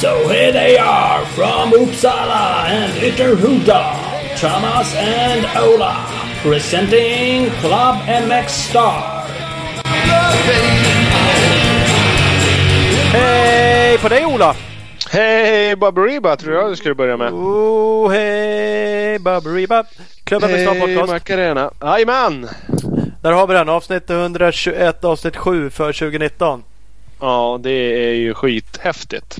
So here they are from Uppsala and Ytterhuda, Thomas and Ola, presenting Club MX Star. Hej på dig Ola! Hej Baberiba tror jag du skulle börja med. Oh, hej Baberiba! Klubben med Star Podcast. Macarena. Jajamän! Där har vi den. Avsnitt 121, avsnitt 7 för 2019. Ja, det är ju skithäftigt.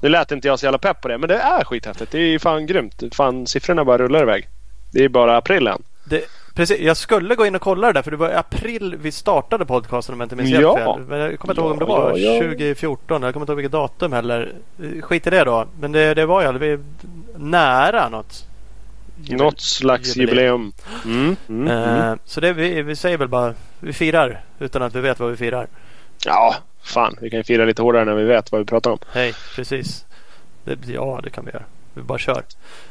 Nu lät inte jag så jävla pepp på det, men det är skithäftigt. Det är ju fan grymt. Fan, siffrorna bara rullar iväg. Det är bara april än. Det, precis, jag skulle gå in och kolla det där för det var i april vi startade podcasten om jag inte minns helt Ja. fel. Men jag kommer inte Ja, ihåg om det var ja, ja. 2014. Jag kommer inte ihåg vilket datum heller. Skit i det då. Men det, det var ju nära något. Något slags jubileum. Mm, mm, mm. Eh, Så det, vi, vi säger väl bara vi firar utan att vi vet vad vi firar. Ja, fan. Vi kan ju fira lite hårdare när vi vet vad vi pratar om. Hej, precis. Det, ja, det kan vi göra. Vi bara kör.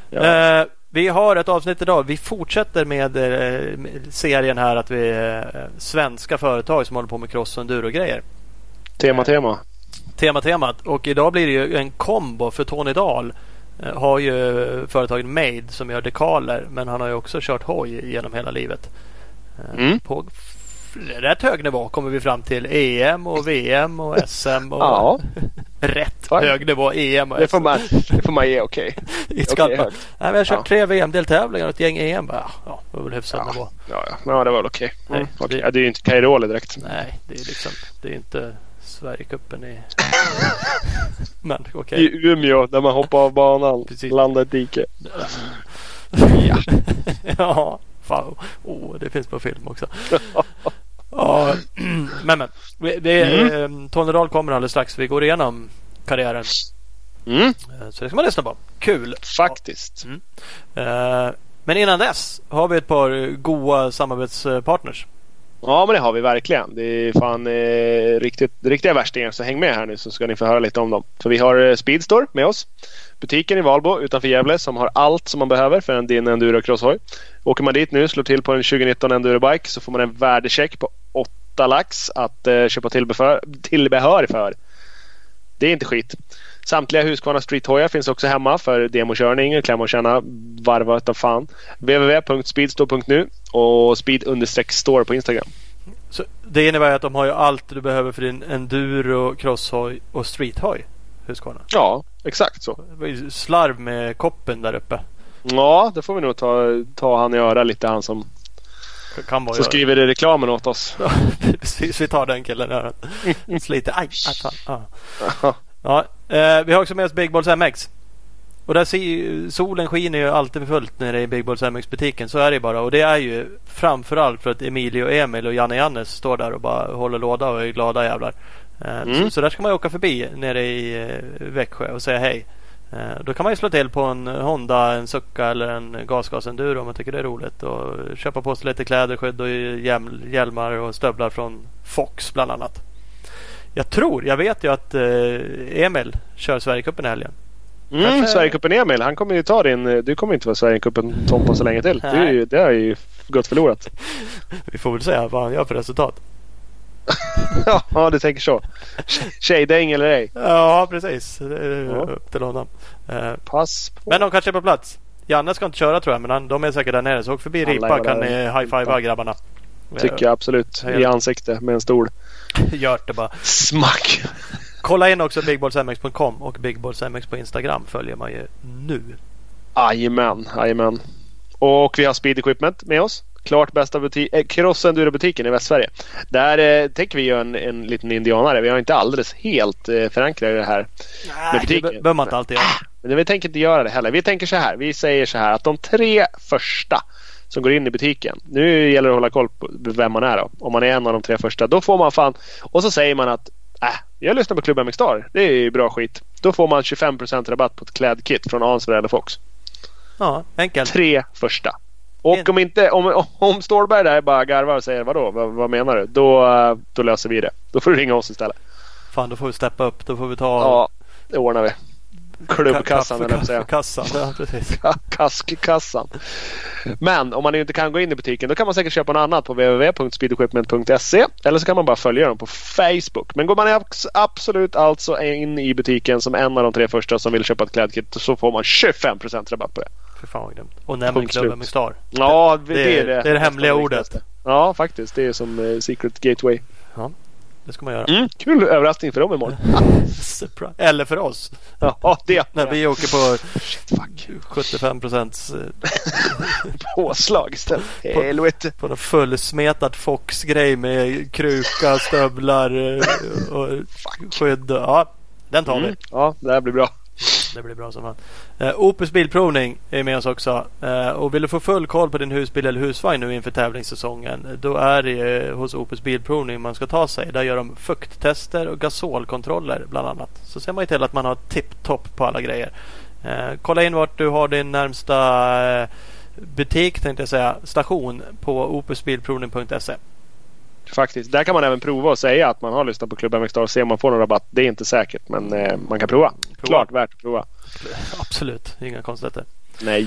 Ja. Eh, vi har ett avsnitt idag. Vi fortsätter med, med serien här att vi är svenska företag som håller på med cross och enduro-grejer. Tema, tema. Tema temat. Och idag blir det ju en kombo för Tony Dahl. Eh, Har ju företaget Made som gör dekaler men han har ju också kört hoj genom hela livet. Eh, Mm. På rätt hög nivå kommer vi fram till EM och VM och SM och Ja, rätt Fine. hög nivå EM och det får SM. man, det får man ge okej. Okej, Nej, vi har kört Ja. tre VM-deltävlingar och ett gäng EM. Bara, ja, det var väl hyfsad nivå. Ja, ja. ja, det var väl okej. Mm, Nej, okej. det- Ja, det är ju inte Cairoli direkt. Nej, det är liksom det är inte Sverigecupen i... Men okej. I Umeå där man hoppar av banan, Precis. landar i ett dike. Ja. ja, fan. Oh, det finns på film också. Ja, men men. Det är, mm. Tony Dahl kommer alldeles strax. Vi går igenom karriären. Mm, Eh, Så det ska man lyssna på. Kul. faktiskt. Eh, Men innan dess har vi ett par goa samarbetspartners. Ja men det har vi verkligen. Det är fan eh, riktigt, riktiga värstingar så häng med här nu så ska ni få höra lite om dem. För vi har eh, Speedstore med oss. Butiken i Valbo utanför Gävle som har allt som man behöver för en din enduro crosshoj. Åker man dit nu slår till på en 2019 endurobike så får man en värdecheck på 8 lax att eh, köpa tillbehör, tillbehör för. Det är inte skit. Samtliga Husqvarna Street-hojar finns också hemma för demokörning, klämma och känna, varva utav fan. www.speedstore.nu och speed-store på Instagram. Så det innebär att de har ju allt du behöver för din enduro, crosshoj och streethoj. Husqvarna. Ja, exakt så. Det var ju slarv med koppen där uppe. Ja, det får vi nog ta, ta han i öra lite han som, Kan vara skriver i reklamen åt oss. Ja, Precis, vi tar den killen. Sliter. Aj, aj fan. Ja. Ja, eh, vi har också med oss Big Balls MX. Och där ser, solen skiner ju alltid fullt nere i Big Balls MX butiken. Så är det bara. Och det är ju framförallt för att Emilio, Emil och Janne Jannes står där och bara håller låda och är glada jävlar. Eh, Mm. så, så där ska man ju åka förbi nere i eh, Växjö och säga hej. Eh, Då kan man ju slå till på en Honda, en Succa eller en gasgas enduro om man tycker det är roligt. Och köpa på sig lite kläder, skydd och hjälm- hjälmar och stövlar från Fox bland annat. Jag tror, jag vet ju att eh, Emil kör Sverigecupen i helgen. Mm, Kanske- Sverigecupen Emil, han kommer ju ta din... Du kommer inte vara Sverigecupen Tompa så länge till. Det, är ju, det har ju gått förlorat. Vi får väl säga vad han gör för resultat. ja, du tänker så. Tjejdäng eller ej? Ja, precis. Det är Ja. upp till honom. Eh, Pass på. Men de kanske är på plats. Janne ska inte köra tror jag, men han, de är säkert där nere. Så åk förbi Alla Ripa kan ni high-fivea grabbarna. Tycker jag absolut. I ansikte med en stol. Gört det bara. Smack! Kolla in också bigballsmx.com och bigballsmx på Instagram följer man ju nu. Jajamän, jajamän. Och vi har Speed Equipment med oss. Klart bästa butik, eh, cross enduro-butiken i Västsverige. Där eh, tänker vi göra en, en liten indianare. Vi har inte alldeles helt eh, förankrat det här. Nej, det butiken. be- behöver man inte alltid göra. Men vi tänker inte göra det heller. Vi tänker så här. Vi säger så här att de tre första som går in i butiken. Nu gäller det att hålla koll på vem man är då. Om man är en av de tre första. Då får man fan. Och så säger man att äh, jag lyssnar på Klubben McStar. Det är ju bra skit. Då får man 25% rabatt på ett klädkit från Ansver eller Fox. Ja, enkelt. Tre första. Och om inte om, om Stålberg där bara garvar och säger vadå? Vad, vad menar du? Då, då löser vi det. Då får du ringa oss istället. Fan, då får vi steppa upp. Då får vi ta Ja, det ordnar vi. Klubbkassan, eller säga. Kassan, ja precis. Kaskkassan. Men om man inte kan gå in i butiken då kan man säkert köpa något annat på www.speedequipment.se eller så kan man bara följa dem på Facebook. Men går man absolut alltså in i butiken som en av de tre första som vill köpa ett klädkit så får man 25% rabatt på det. För fan vad grymt. Och nämn klubben med Star. Ja, det, det, är det, det, är det hemliga ordet. Ja, faktiskt. Det är som uh, Secret Gateway. Ja, det ska man göra. Mm, kul överraskning för dem imorgon. Surprise. Eller för oss. Ja, det. När vi åker på Shit, fuck. 75 procents eh, påslag istället. Helvete. På, på någon fullsmetad Fox-grej med kruka, stövlar eh, och skydd. Ja, den tar vi. Mm. Ja, det här blir bra. Det blir bra som fan. Uh, eh, Opus Bilprovning är med oss också. Uh, och vill du få full koll på din husbil eller husvagn nu inför tävlingssäsongen. Då är det ju hos Opus Bilprovning man ska ta sig. Där gör de fukttester och gasolkontroller bland annat. Så ser man ju till att man har tipptopp på alla grejer. Eh, kolla in vart du har din närmsta butik tänkte jag säga. Station på opusbilprovning.se. Faktiskt. Där kan man även prova och säga att man har lyssnat på Klubben MXstar och se om man får någon rabatt. Det är inte säkert men eh, man kan prova. prova. Klart värt att prova. Absolut, inga konstigheter. Nej.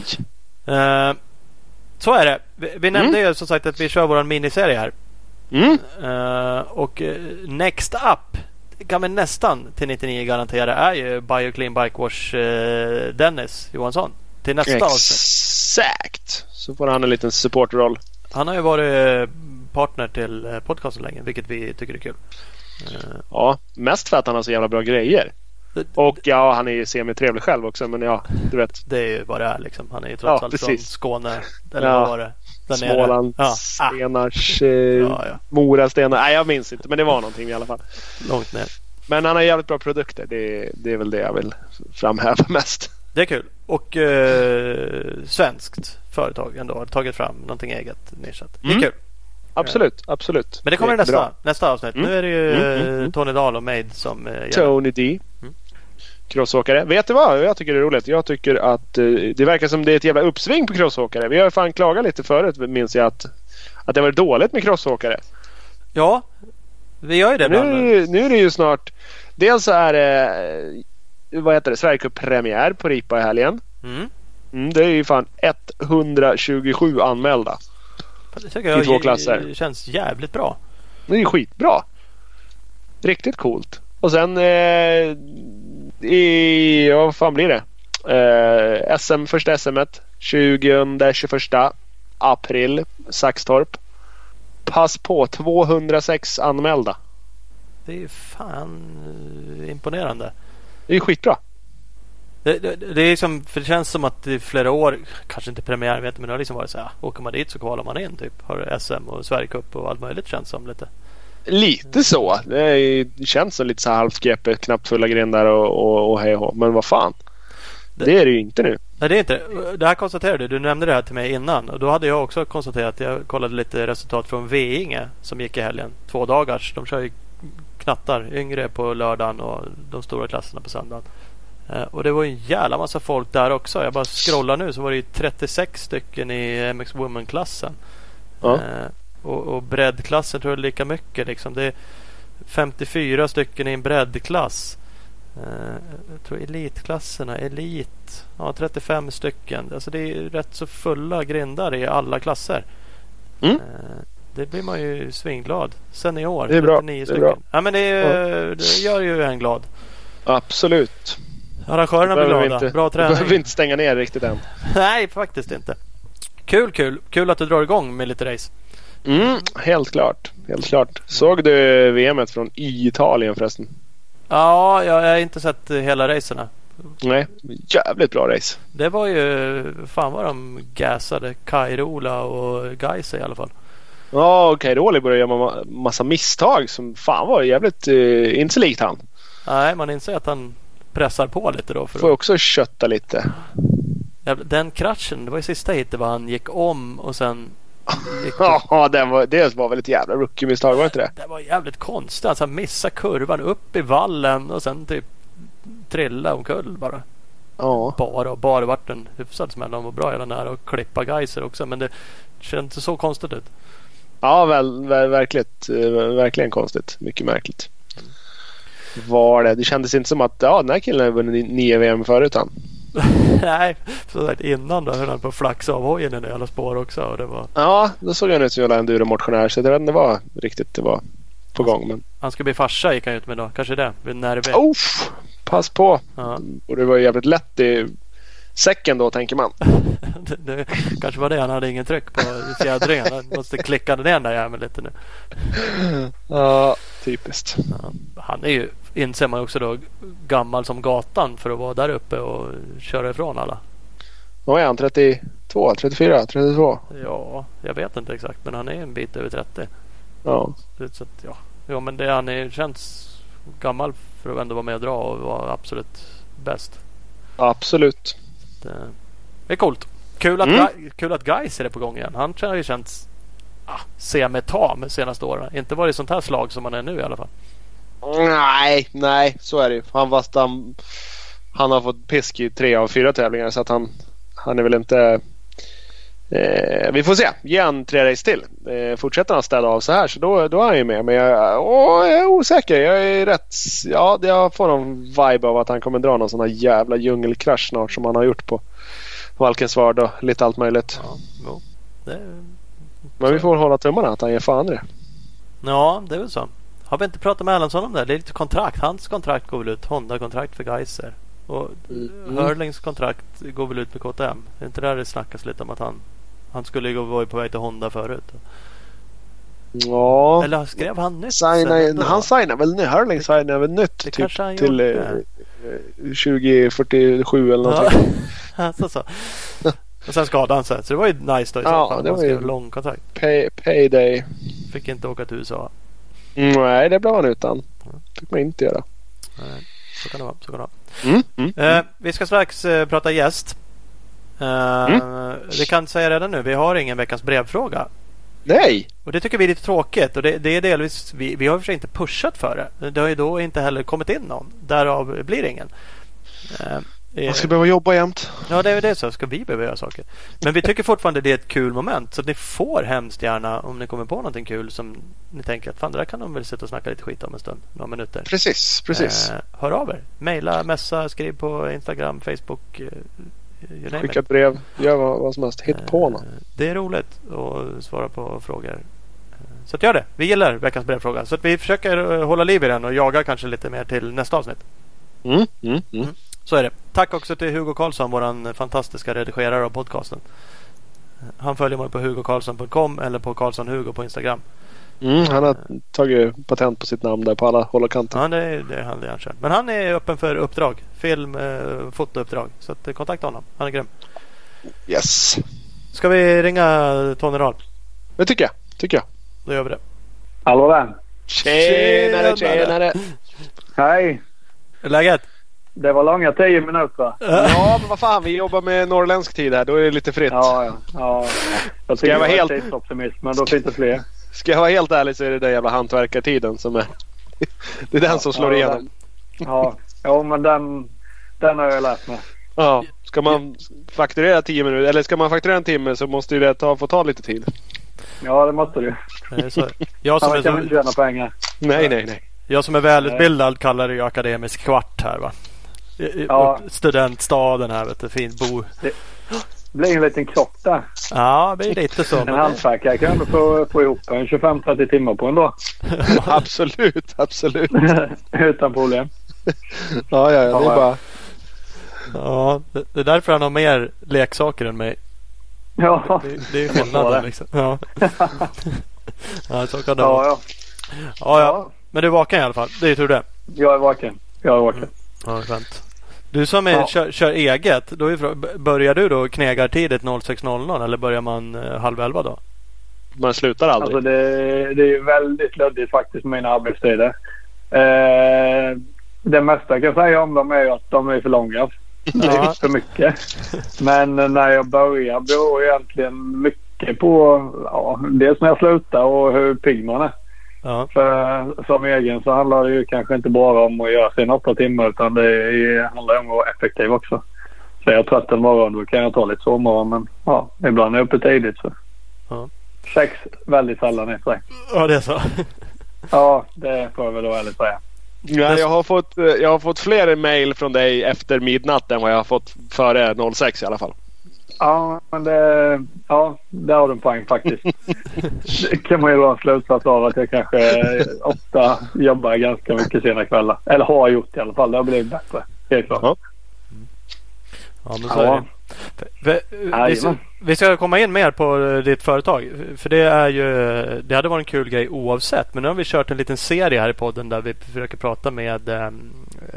Uh, så är det. Vi, vi nämnde mm. ju som sagt att vi kör vår miniserie här. Mm. Uh, och uh, Next Up kan vi nästan till 99 garantera är ju Bioclean Bike Wash Dennis Johansson. Till nästa avsnitt. Exakt. Så får han en liten supportroll. Han har ju varit partner till eh, podcasten länge, vilket vi tycker är kul. Eh, ja, mest för att han har så jävla bra grejer. Och ja, han är ju semitrevlig själv också. Men ja, du vet. Det är ju vad det är liksom. Han är ju trots ja, allt precis. från Skåne. Eller ja. vad var det? Småland, ja. Stenars, ah. ja, ja. Mora, Stenar. Nej, jag minns inte. Men det var någonting i alla fall. Långt ner. Men han har jävligt bra produkter. Det, det är väl det jag vill framhäva mest. Det är kul. Och eh, svenskt företag ändå har tagit fram någonting eget nischat. Det är mm. kul. Absolut, absolut. Men det kommer det nästa, nästa avsnitt. Mm. Nu är det ju mm, mm, mm. Tony Dahl och Made som eh, Tony D. Mm. Crossåkare. Vet du vad jag tycker det är roligt? Jag tycker att eh, det verkar som det är ett jävla uppsving på crossåkare. Vi har fan klagat lite förut minns jag att, att det var dåligt med crossåkare. Ja, vi gör ju det nu, nu är det ju snart. Dels så är det vad heter det, Sverigecup-premiär på Ripa i helgen. Mm. Mm, det är ju fan 127 anmälda. Det tycker jag I två klasser. känns jävligt bra. Det är ju skitbra. Riktigt coolt. Och sen eh, i, ja, vad fan blir det? Eh, SM, första SM 20-21 april, Saxtorp. Pass på 206 anmälda. Det är fan eh, imponerande. Det är skitbra. Det, det, det, är liksom, för det känns som att i flera år, kanske inte premiär vet men det har liksom varit så här. Åker man dit så kvalar man in typ. Har SM och Sverigecup och allt möjligt känns som lite. Lite så. Det, är, det känns som lite så halvt knappt fulla grindar och, och, och hej och Men vad fan. Det, det, är det ju inte nu. Nej det är inte det. här konstaterade du. Du nämnde det här till mig innan. Och då hade jag också konstaterat. Jag kollade lite resultat från Veinge som gick i helgen. Två dagars. De kör ju knattar. Yngre på lördagen och de stora klasserna på söndagen. Eh, och det var en jävla massa folk där också. Jag bara scrollar nu så var det 36 stycken i MX Woman-klassen. Ja. Eh, och, och breddklassen tror jag lika mycket. Liksom. Det är 54 stycken i en breddklass. Eh, jag tror elitklasserna, elit, ja 35 stycken. Alltså det är rätt så fulla grindar i alla klasser. Mm. Det blir man ju svinglad. Senior, det är bra. 39 stycken. Det är bra. Ja men det, är, ja. det gör ju en glad. Absolut. Arrangörerna blir glada. Inte, Bra träning. behöver vi inte stänga ner riktigt än. Nej, faktiskt inte. Kul, kul. Kul att du drar igång med lite race. Mm, helt klart. Helt klart. Såg du VMet från Italien förresten? Ja, jag har inte sett hela racerna. Nej, jävligt bra race. Det var ju, fan vad de gasade. Kairola och Gaisa i alla fall. Ja, och Kairoli började göra massa misstag som fan var jävligt, eh, inte så likt han. Nej, man inser att han pressar på lite då. För Får att... också kötta lite. Den kraschen, det var ju sista hitet var han gick om och sen Ja, det var, det var väl ett jävla rookie-misstag, var inte det? Det var jävligt konstigt. Alltså han missade kurvan upp i vallen och sen typ trilla omkull bara. Ja. Bara och bara vart en hyfsad smäll. De var bra hela nära och klippa Geiser också. Men det känns så konstigt ut. Ja, väl, väl, verkligt, verkligen konstigt. Mycket märkligt. Var det. Det kändes inte som att ja, den här killen har vunnit nio VM förut han. Nej, så sagt innan då höll han på att flaxa av hojen i en jävla spår också. Och det var... Ja, då såg han ut som en enduromotionär så jag vet inte vad riktigt det var på gång. Men... Han ska bli farsa gick han ut med då. Kanske det. Vid. Oh, pass på! Ja. Och det var jävligt lätt i säcken då tänker man. det, det kanske var det. Han hade ingen tryck på fjädringen. Han måste klicka ner den där jäveln lite nu. Ja, typiskt. Ja. Han är ju, inser man också då, gammal som gatan för att vara där uppe och köra ifrån alla. Vad är han? 32, 34, 32? Ja, jag vet inte exakt. Men han är en bit över 30. Ja. Så att, ja. ja, men det, han är, känns gammal för att ändå vara med och dra och vara absolut bäst. Absolut. Det, det är coolt. Kul att, Mm. Ga- kul att Geiser är på gång igen. Han har ju känts ah, semi-tam senaste åren. Inte varit sånt här slag som han är nu i alla fall. Nej, nej, så är det ju. Han, fast han, han har fått pisk i tre av fyra tävlingar så att han, han är väl inte... Eh, vi får se. Ge han tre race till. Eh, fortsätter han städa av så här så då, då är han ju med. Men jag, åh, jag är osäker. Jag är rätt... Ja, jag får någon vibe av att han kommer dra någon sån här jävla djungelkrasch snart som han har gjort på Valkensvard och lite allt möjligt. Ja, jo. Det, Men vi får hålla tummarna att han ger fan i det. ja, det är väl så. Har vi inte pratat med Erlandsson om det? Det är lite kontrakt. Hans kontrakt går väl ut. Honda-kontrakt för Geiser. Och Mm. Hurlings kontrakt går väl ut med KTM. Är inte där det snackas lite om att han han skulle ju vara på väg till Honda förut. Ja. Eller skrev han nytt? Signa, han signar väl nu. Hurling signar väl nytt Det typ till eh, eh, 2047 eller Ja, någonting. alltså så. Och sen skadade han sig. Så det var ju nice då i så Ja, fall. det var ju- lång kontrakt. Pay, payday. Fick inte åka till USA. Mm, nej, det blev han utan. fick man inte göra. Nej, Så kan det vara. Så kan det vara. Mm, mm. Eh, vi ska strax eh, prata gäst. Eh, Vi kan säga redan nu. Vi har ingen veckans brevfråga. Nej! Och det tycker vi är lite tråkigt. Och det, det är delvis, vi, vi har i och för sig inte pushat för det. Det har ju då inte heller kommit in någon. Därav blir det ingen. Eh, eh, Man ska behöva jobba jämt. Ja, det är det så. Ska vi behöva göra saker. Men vi tycker fortfarande det är ett kul moment. Så ni får hemskt gärna om ni kommer på någonting kul som ni tänker att fan det där kan de väl sitta och snacka lite skit om en stund. Några minuter. Precis, precis. Eh, hör av er. Maila, messa, skriv på Instagram, Facebook. Eh, Skicka it. ett brev. Gör vad, vad som helst. Hitt på något. Eh, Det är roligt att svara på frågor. Eh, Så att gör det. Vi gillar veckans brevfråga. Så att vi försöker eh, hålla liv i den och jaga kanske lite mer till nästa avsnitt. Mm, mm, mm. Så är det. Tack också till Hugo Karlsson, våran fantastiska redigerare av podcasten. Han följer mig på hugokarlsson.com eller på Karlsson-Hugo på Instagram. Mm, han har tagit patent på sitt namn där på alla håll och kanter. Ja, det är det han det han kör. Men han är öppen för uppdrag. Film, eh, fotouppdrag. Så att, eh, kontakta honom. Han är grym. Yes. Ska vi ringa Tony Rahl? Det tycker jag. Tycker jag. Då gör vi det. Hallå där. Tjenare, tjenare. Hej. Hur är läget? Det var långa tio minuter. Ja, men vad fan. Vi jobbar med norrländsk tid här. Då är det lite fritt. Ja, ja. ja. Jag Ska jag vara är helt- tidsoptimist, men då finns det fler. Ska jag vara helt ärlig så är det den jävla hantverkartiden som är... Det är den som slår Ja, igenom. Ja, ja men den, den har jag lärt mig. Ja. Ska man fakturera 10 minuter eller ska man fakturera en timme så måste ju det ta, få ta lite tid. Ja, det måste du. Så, jag, som Annars kan vi är, inte tjäna pengar. Nej, nej, nej. jag som är välutbildad kallar det ju akademisk kvart här va? Ja. Studentstaden här vet du. Fint bo. Det blir en liten krock där. Ja, det blir lite så. En hantverkare kan ändå få, få ihop en 25-30 timmar på en dag. Absolut, absolut. Utan problem. Ja, ja, ja. Det är Ja. bara... Ja, det, är därför han har mer leksaker än mig. Ja, Det, det är ju skillnaden det. liksom. Ja. ja, så kan det vara. ja, Ja, ja. ja. Men du är vaken i alla fall. Det är tur det. Jag är vaken. Jag är vaken. Ja, skönt. Du som är, Ja. kör, kör eget. Då är, börjar du då knegartidigt 06.00 eller börjar man eh, halv elva då? Man slutar aldrig. Alltså det, det är väldigt luddigt faktiskt med mina arbetstider. Eh, det mesta jag kan säga om dem är att de är för långa. Det är för mycket. Men när jag börjar beror egentligen mycket på ja, dels när jag slutar och hur pigg man är. Ja. För som egen så handlar det ju kanske inte bara om att göra sina åtta timmar utan det är- handlar om att vara effektiv också. Så är jag trött en morgon då kan jag ta lite sovmorgon men ja, ibland är jag uppe tidigt så. Ja. Sex väldigt sällan i sig. ja, det är så. Ja, det får jag väl då ärligt säga. Ja, jag, har fått, eh, jag har fått fler mail från dig efter midnatt än vad jag har fått före 06 i alla fall. Ja, men det, ja, där har du en poäng faktiskt. det kan man ju dra en slutsats av att jag kanske ofta jobbar ganska mycket sena kvällar. Eller har gjort i alla fall. Det har blivit bättre. Helt klart. Ja. Ja, men så är det. Vi, vi, ska, vi ska komma in mer på eh, ditt företag. För det är ju Det hade varit en kul grej oavsett. Men nu har vi kört en liten serie här i podden där vi försöker prata med eh,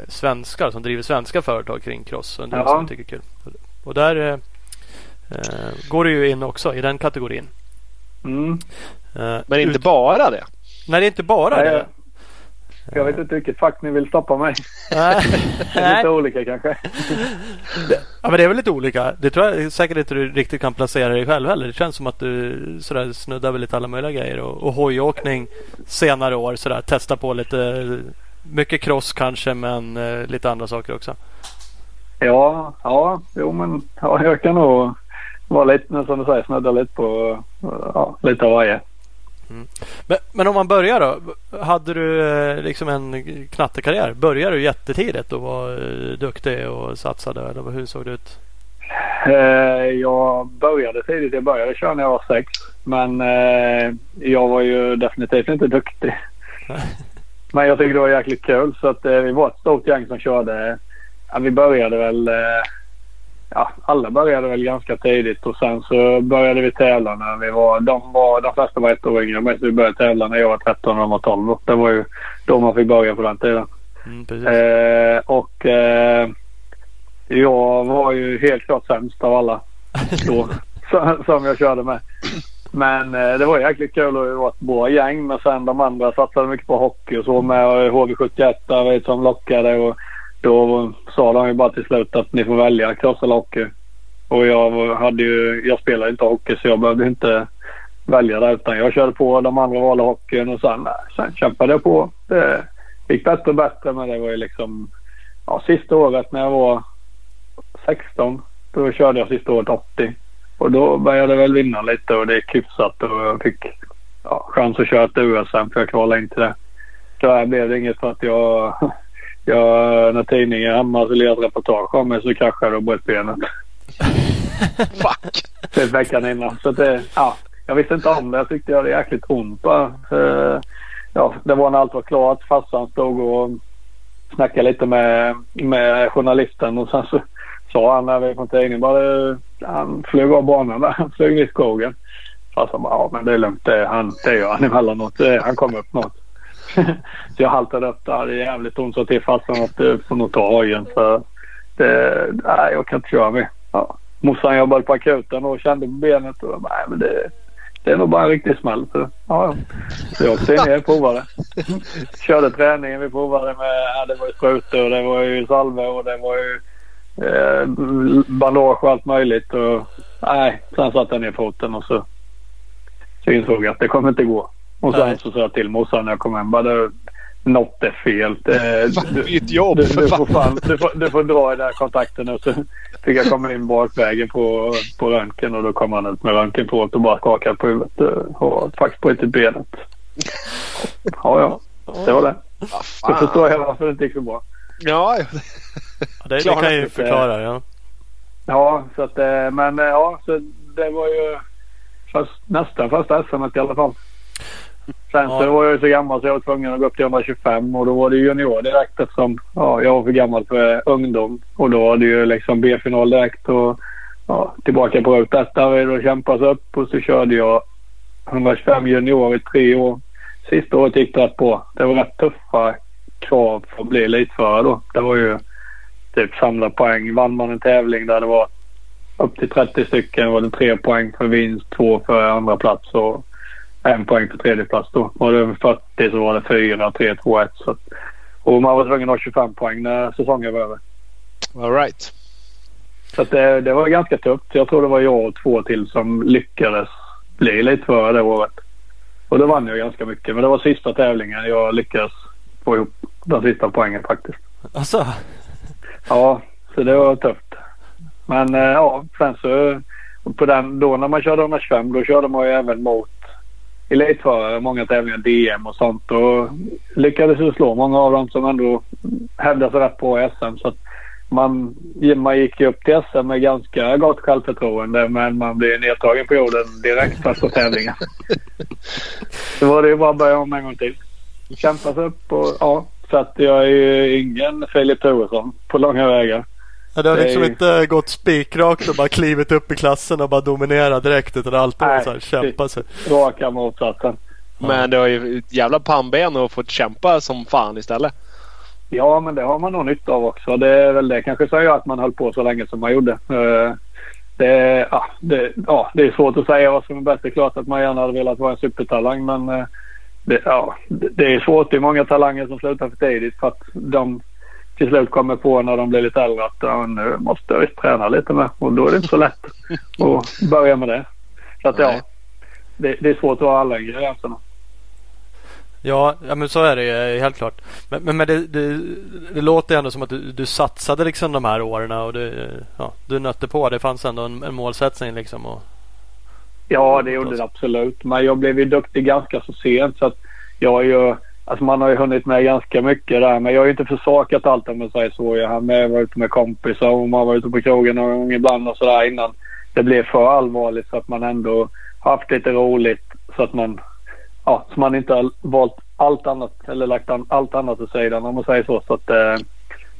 svenskar som driver svenska företag kring cross. Och det ja. som vi tycker är kul. Och där eh, går du ju in också i den kategorin. Mm. Eh, men inte ut... bara det? Nej, det är inte bara Nej, det. Jag vet inte vilket fack ni vill stoppa mig det är lite olika kanske. ja men det är väl lite olika. Det tror jag säkert inte du riktigt kan placera dig själv heller. Det känns som att du sådär snuddar väl lite alla möjliga grejer. Och, och hojåkning senare år sådär. Testa på lite mycket cross kanske men eh, lite andra saker också. Ja, ja, jo men ja, jag kan nog vara lite, som du säger, snudda lite på ja, lite av varje. Mm. Men, men, om man börjar då. Hade du eh, liksom en knattekarriär? Började du jättetidigt och var eh, duktig och satsade? Eller hur såg det ut? Eh, jag började tidigt. Jag började köra när jag var sex. Men jag var ju definitivt inte duktig. men jag tyckte det var jäkligt kul. Så att vi var ett stort gäng som körde. vi började väl ja, alla började väl ganska tidigt och sen så började vi tävla när vi var... De, var, de flesta var ett år yngre men vi började tävla när jag var 13 och de var 12. Det var ju då man fick börja på den tiden. Mm, eh, och eh, jag var ju helt klart sämst av alla då som, jag körde med. Men eh, det var jäkligt kul och det var ett bra gäng. Men sen de andra satsade mycket på hockey och så med. HV71 där som lockade. Och då sa de ju bara till slut att ni får välja cross eller hockey. Och jag, hade ju, jag spelade inte hockey så jag behövde inte välja det utan jag körde på. De andra valde hockeyn och sen, sen kämpade jag på. Det gick bättre och bättre men det var ju liksom ja, sista året när jag var 16. Då körde jag sista året 80. Och då började jag väl vinna lite och det gick hyfsat och jag fick ja, chans att köra ett USM för jag kvalade in till det. Tyvärr blev det inget för att jag jag, när tidningen hemma skulle göra ett reportage om mig så kraschade jag och bröt benet. Fuck! Typ veckan innan. Så det, ja, jag visste inte om det. Jag tyckte jag hade jäkligt ont bara. Ja, det var när allt var klart. Farsan stod och snackade lite med, med journalisten och sen så sa han när vi kom till tidningen bara han flög av banan där. Han flög ner i skogen. Farsan bara ja men det är lugnt. Det, han, det gör han emellanåt. Han kommer upp något. så jag haltade upp där. Det är jävligt ont. Så till farsan att du får nog ta hojen. Så det, nej, jag kan inte köra mer. Ja. Morsan jobbade på akuten och kände på benet. Och nej, men det, det är nog bara en riktig smäll. Så, ja, ja. så jag åkte ner och provade. Körde träningen. Vi provade med ja, det var ju sprutor och det var ju salve och det var ju eh, bandage och allt möjligt. Och, nej, sen satte jag ner foten och så, så insåg jag att det kommer inte gå. Och sen Nej. så sa jag till morsan när jag kom hem. Bara, något är fel. Det, du, Mitt jobb du, du, får fan, du, får, du får dra i den här kontakten. Och så fick jag komma in bakvägen på, på röntgen och då kom han ut med röntgenprovet och bara skakade på huvudet och faktiskt brutit benet. Ja, ja. Det var det. Då förstår jag varför det inte gick så bra. Ja, det, det kan ju förklara. Ja, ja så att, eh, men eh, ja, så det var ju först, nästan första SM i alla fall. Sen ja. så var jag så gammal så jag var tvungen att gå upp till 125 och då var det junior direkt eftersom ja, jag var för gammal för ungdom. Och då var det ju liksom B-final direkt och ja, tillbaka på ruta ett där och kämpas upp och så körde jag 125 junior i tre år. Sista året gick det rätt bra. Det var rätt tuffa krav för att bli elitförare då. Det var ju typ samla poäng. Vann man en tävling där det var upp till 30 stycken var det tre poäng för vinst, två för andra plats och en poäng för tredje plats då. Var det över 40 så var det 4, 3, 2, 1. Så, och man var tvungen att ha 25 poäng när säsongen var över. All right. Så det, det, var ganska tufft. Jag tror det var jag och två till som lyckades bli lite före det året. Och då vann jag ganska mycket. Men det var sista tävlingen jag lyckades få ihop den sista poängen faktiskt. Alltså. Ja, så det var tufft. Men eh, ja, sen så på den, då när man körde 125 då körde man ju även mot elitförare, många tävlingar, DM och sånt. Och lyckades ju slå många av dem som ändå hävdade sig rätt på i SM. Så att man, man gick ju upp till SM med ganska gott självförtroende men man blev nedtagen på jorden direkt första tävlingen. Så var det ju bara att börja om en gång till. Kämpa sig upp och ja. Så att jag är ju ingen Filip Turesson på långa vägar. Ja, det har liksom det inte gått spikrakt och bara klivit upp i klassen och bara dominerat direkt utan alltid Nej, så här, kämpa sig. Raka motsatsen. Men det har ju ett jävla pannben och fått kämpa som fan istället. Ja, men det har man nog nytta av också. Det är väl det kanske som gör att man höll på så länge som man gjorde. Eh, det, ja, det, ja, det är svårt att säga vad som är bäst. Det är klart att man gärna hade velat vara en supertalang men eh, det, ja, det är svårt. Det är många talanger som slutar för tidigt för att de till slut kommer på när de blir lite äldre att nu måste jag träna lite med och då är det inte så lätt att börja med det. Så att ja, det, det är svårt att ha alla ingredienserna. Ja, ja men så är det ju helt klart. Men, men, men det, det, det, låter ändå som att du, du satsade liksom de här åren och du, ja, du nötte på. Det fanns ändå en, en målsättning liksom. Och, ja, det gjorde det absolut. Men jag blev ju duktig ganska så sent så att jag är ju Alltså man har ju hunnit med ganska mycket där men jag har ju inte försakat allt om man säger så. Jag har med, varit ute med kompisar och man har varit ute på krogen någon gång ibland och sådär innan det blev för allvarligt så att man ändå haft lite roligt så att man ja, så man inte har valt allt annat eller lagt allt annat åt sidan om man säger så. Så att, eh,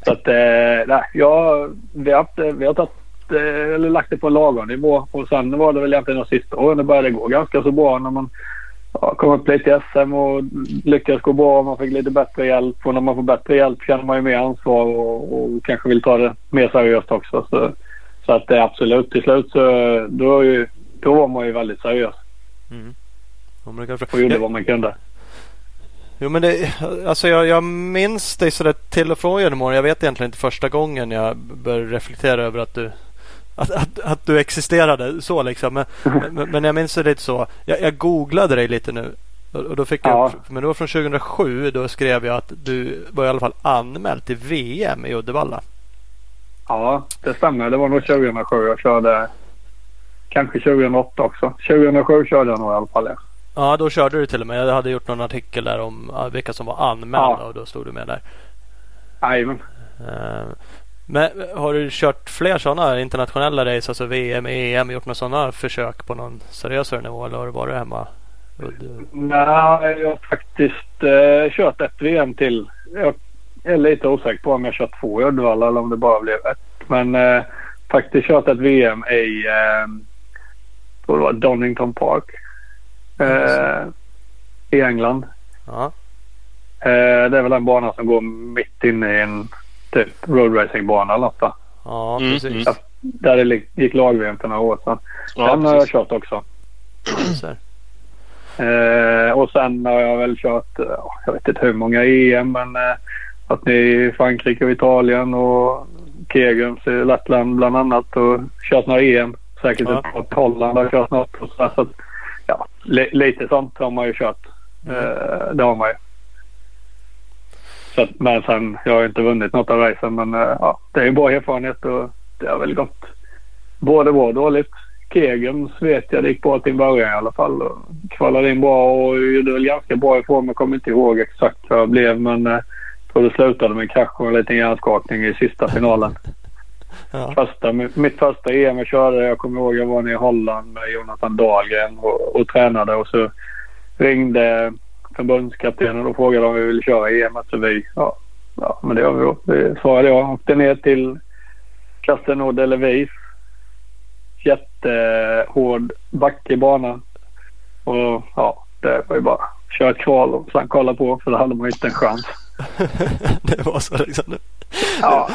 så att eh, nej, ja, vi har, haft, vi har tagit, eh, eller lagt det på en lagom nivå och sen var det väl egentligen de sista åren det började gå ganska så bra när man ja, kom upp lite i SM och lyckades gå bra. Man fick lite bättre hjälp och när man får bättre hjälp känner man ju mer ansvar och, och kanske vill ta det mer seriöst också. Så, så att det absolut till slut så då, ju, då var man ju väldigt seriös. Mm. Och gjorde vad man kunde. Jo men det, alltså jag, jag minns dig sådär till och från genom åren. Jag vet egentligen inte första gången jag började reflektera över att du att, att, att du existerade så liksom. Men, men, men jag minns det lite så. Jag, jag googlade dig lite nu. Och då fick ja. jag, men det var från 2007. Då skrev jag att du var i alla fall anmäld till VM i Uddevalla. Ja, det stämmer. Det var nog 2007 jag körde. Kanske 2008 också. 2007 körde jag nog i alla fall. Ja. Ja, då körde du till och med. Jag hade gjort någon artikel där om vilka som var anmälda ja. och då stod du med där. Jajamän. Men har du kört fler sådana internationella race, alltså VM, EM, gjort några sådana försök på någon seriösare nivå eller har du varit hemma? Nej, jag har faktiskt uh, kört ett VM till. Jag är lite osäker på om jag kört två i Uddevalla eller om det bara blev ett. Men uh, faktiskt kört ett VM i uh, Donington Park eh, i England. Ja. Eh, det är väl en bana som går mitt inne i en typ roadracingbana eller något Ja, mm, precis. Mm. Där det gick lag-VM för några år sedan. Ja, Den har jag kört också. eh, och sen har jag väl kört, jag vet inte hur många EM men eh, att ni i Frankrike och Italien och Kegums i Lettland bland annat och kört några EM. Säkert ja. ett Holland har kört något. Och så, så att, ja, lite sånt har man ju kört. Mm. Eh, det har man ju. Så men sen, jag har inte vunnit något av racen men eh, ja, det är en bra erfarenhet och det har väl gått både bra och dåligt. Kegums vet jag det gick bra till början i alla fall. Och kvalade in bra och gjorde väl ganska bra ifrån mig. Kommer inte ihåg exakt vad jag blev men eh, tror det slutade med en krasch och en liten hjärnskakning i sista finalen. Ja. Första, mitt första EM jag körde, jag kommer ihåg jag var nere i Holland med Jonathan Dahlgren och, och tränade och så ringde förbundskaptenen och frågade om vi ville köra EM. Så vi, ja, ja men det gör vi då. Det svarade jag. Åkte ner till Castelnau de Levis. Jättehård backig bana. Och ja, det var ju bara köra ett kval och sen kolla på för då hade man ju inte en chans. det var så liksom? ja,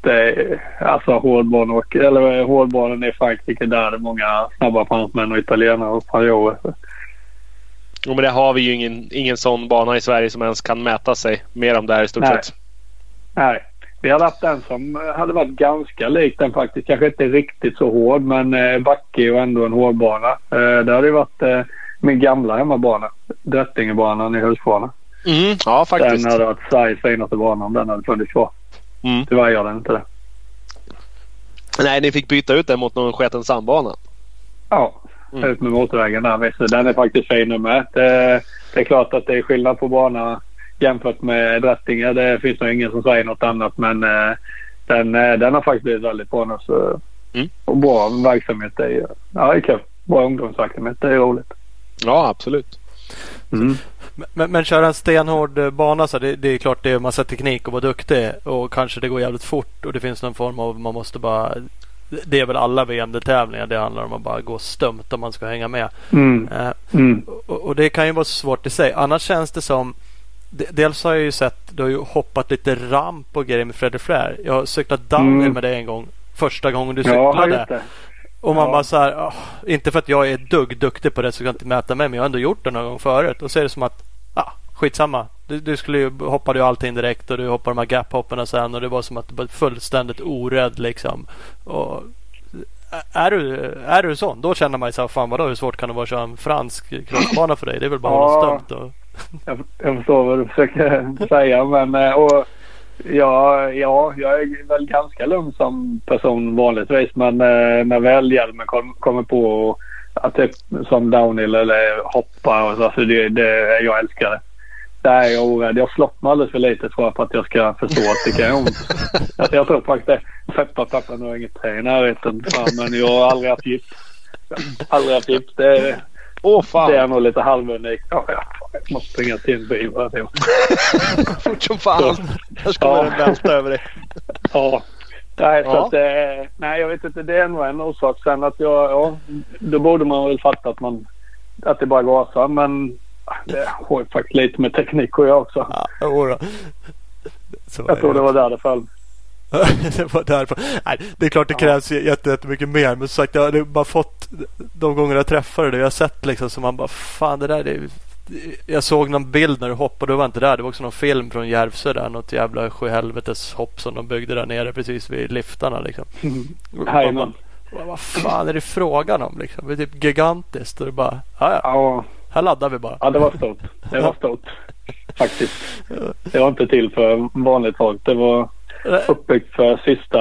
det, alltså hårdbanor, eller hårdbanan i Frankrike där är det många snabba fransmän och italienare och spanjorer. Jo men det har vi ju ingen, ingen sån bana i Sverige som ens kan mäta sig med de där i stort sett. Nej. Vi hade haft en som hade varit ganska lik den faktiskt. Kanske inte riktigt så hård men eh, backig och ändå en hårdbana. Eh, det hade ju varit eh, min gamla hemmabana. Drättingebanan i Husqvarna. Mm, ja faktiskt. Den hade varit Sveriges finaste bana om den hade funnits kvar. Mm. Tyvärr gör den inte det. Nej, ni fick byta ut den mot någon sketen sandbana. Ja, mm. ut med motorvägen där. Visst, den är faktiskt fin nu med. Det, det, är klart att det är skillnad på bana jämfört med Drättinge. Det finns nog ingen som säger något annat men eh, den, eh, den har faktiskt blivit väldigt bra nu. Så, mm. Och bra verksamhet. Det är, ja, det är kul. Bra ungdomsverksamhet. Det är roligt. Ja, absolut. Mm. Men, men köra en stenhård eh, bana så det, det, är klart det är massa teknik och vara duktig och kanske det går jävligt fort och det finns någon form av man måste bara det är väl alla VM-tävlingar det handlar om att bara gå stumt om man ska hänga med. Mm. Uh, mm. Och, och, det kan ju vara svårt i sig. Annars känns det som Dels har jag ju sett du har ju hoppat lite ramp och grejer med Fredrik Flair. Jag har cyklat downhill mm. med dig en gång. Första gången du cyklade. Ja, och man ja. bara så här, oh, inte för att jag är dugg duktig på det så jag kan inte mäta mig men jag har ändå gjort det någon gång förut. Och så är det som att, skitsamma. Du, du skulle ju, hoppade ju allting direkt och du hoppade de här gap-hoppen sen och det var som att du var fullständigt orädd liksom. Och, är du, är du sån? Då känner man ju så här, fan vadå hur svårt kan det vara att köra en fransk crossbana för dig? Det är väl bara att hålla stumt. Och... jag, jag förstår vad du försöker säga men eh, och, Ja, ja, jag är väl ganska lugn som person vanligtvis. Men eh, när väl hjälmen kom, kommer på att typ som downhill eller hoppa och så. Alltså det, det, jag älskar det. Är jag orädd. Jag slått mig alldeles för lite tror jag för att jag ska förstå att det kan göra ont. Alltså, jag tror faktiskt det. Peppa pappa nu har inget trä i närheten. Men jag har aldrig haft gips. Aldrig haft gips. Det, Åh fan. Det är nog lite halvunikt. Ja, ja, jag måste springa till en bil. Fort som fan. Här ska ja. den välta över dig. ja. Nej, ja. så att, eh, nej, jag vet inte. Det är nog en orsak. Sen att jag, ja, då borde man väl fatta att man, att det bara gasar. Men det har ju faktiskt lite med teknik att göra också. Ja, jag tror det var där det föll. det var därför. Nej, det är klart det krävs ja. jättemycket mer. Men som sagt, jag har bara fått de gånger jag träffade det. Jag har sett liksom så man bara fan det där är jag såg någon bild när du hoppade. Du var inte där. Det var också någon film från Järvsö där. Något jävla sjuhelvetes hopp som de byggde där nere precis vid liftarna. Liksom. Jajamän. Vad fan är det frågan om liksom? Det är typ gigantiskt. Och det bara, ja, ja. Här laddar vi bara. Ja, det var stort. Det var stort. Faktiskt. Det var inte till för vanligt folk. Det var uppbyggt för sista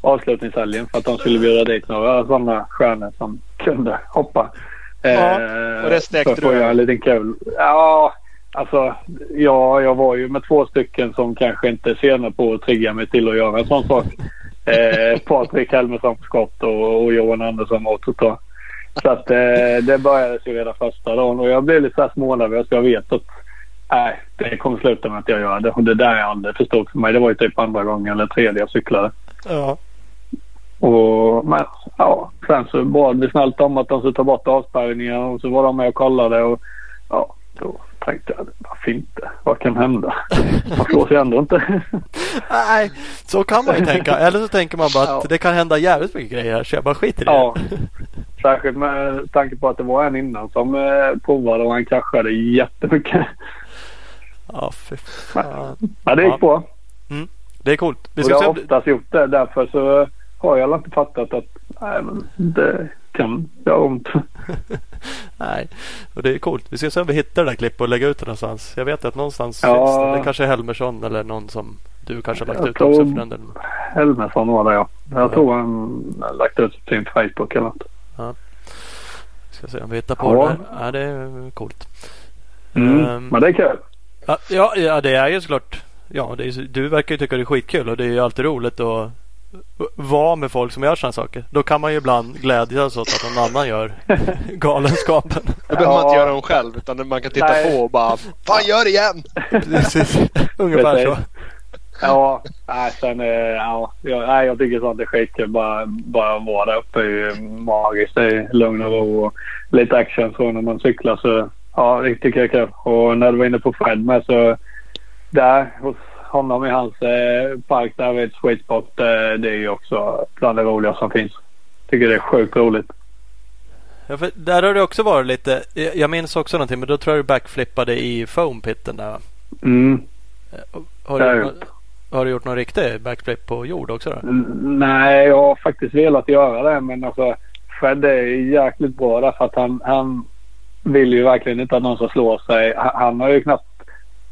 avslutningshelgen för att de skulle bjuda dit några sådana stjärnor som kunde hoppa. Ja, eh, och det sträckte du? en liten kul. Ja, alltså ja, jag var ju med två stycken som kanske inte är sena på att trigga mig till att göra en sån sak. Eh, Patrik Helmersson på skott och, och Johan Andersson motor. Så att eh, det började ju redan första dagen och jag blev lite smånervös. Jag vet att Nej, det kommer sluta med att jag gör det. Och det där jag aldrig förstått för mig. Det var ju typ andra gången eller tredje jag cyklade. Ja. Och, men ja, sen så bad vi snällt om att de skulle ta bort avspärrningar och så var de med och kollade och ja, då tänkte jag varför inte? Vad kan hända? Man slår sig ändå inte. Nej, så kan man ju tänka. Eller så tänker man bara att ja. det kan hända jävligt mycket grejer här så jag bara skiter i det. Ja. Särskilt med tanke på att det var en innan som eh, provade och han kraschade jättemycket. Ja, fy fan. Ja, det gick ja. bra. Mm. Det är coolt. Vi ska jag har oftast gjort det. Därför så har jag inte fattat att nej, men det kan göra ont. nej, och det är coolt. Vi ska se om vi hittar det där klippet och lägga ut det någonstans. Jag vet att någonstans ja. finns det. Det kanske är Helmersson eller någon som du kanske har lagt jag ut också för den delen. Helmersson var det ja. Jag ja. tror han lagt ut på sin Facebook eller något. Ja. Ska se om vi hittar på ja. det. Ja, det är coolt. Mm, um, men det är kul. Ja, ja, det är ju såklart. Ja, det är, du verkar ju tycka det är skitkul och det är ju alltid roligt att vara med folk som gör sådana saker. Då kan man ju ibland glädjas åt att någon annan gör galenskapen. Då behöver man inte göra dem själv utan man kan titta Nej. på och bara Fan gör det igen! Precis, ungefär så. Ja, nej, sen, ja, jag, jag tycker sånt är skitkul. Bara, bara vara där uppe är magiskt. Det är lugn och ro och lite action så när man cyklar så Ja, det tycker jag är kul. Och när du var inne på Fred med så där hos honom i hans eh, park där vid Sweet Spot. Eh, det är ju också bland det roliga som finns. Tycker det är sjukt roligt. Ja, för där har det också varit lite. Jag minns också någonting men då tror jag du backflippade i foampitten där. Mm. Eh, har du, har du gjort någon riktig backflip på jord också? Då? Mm, nej, jag har faktiskt velat göra det men alltså Fred är jäkligt bra därför att han, han vill ju verkligen inte att någon ska slå sig. Han har ju knappt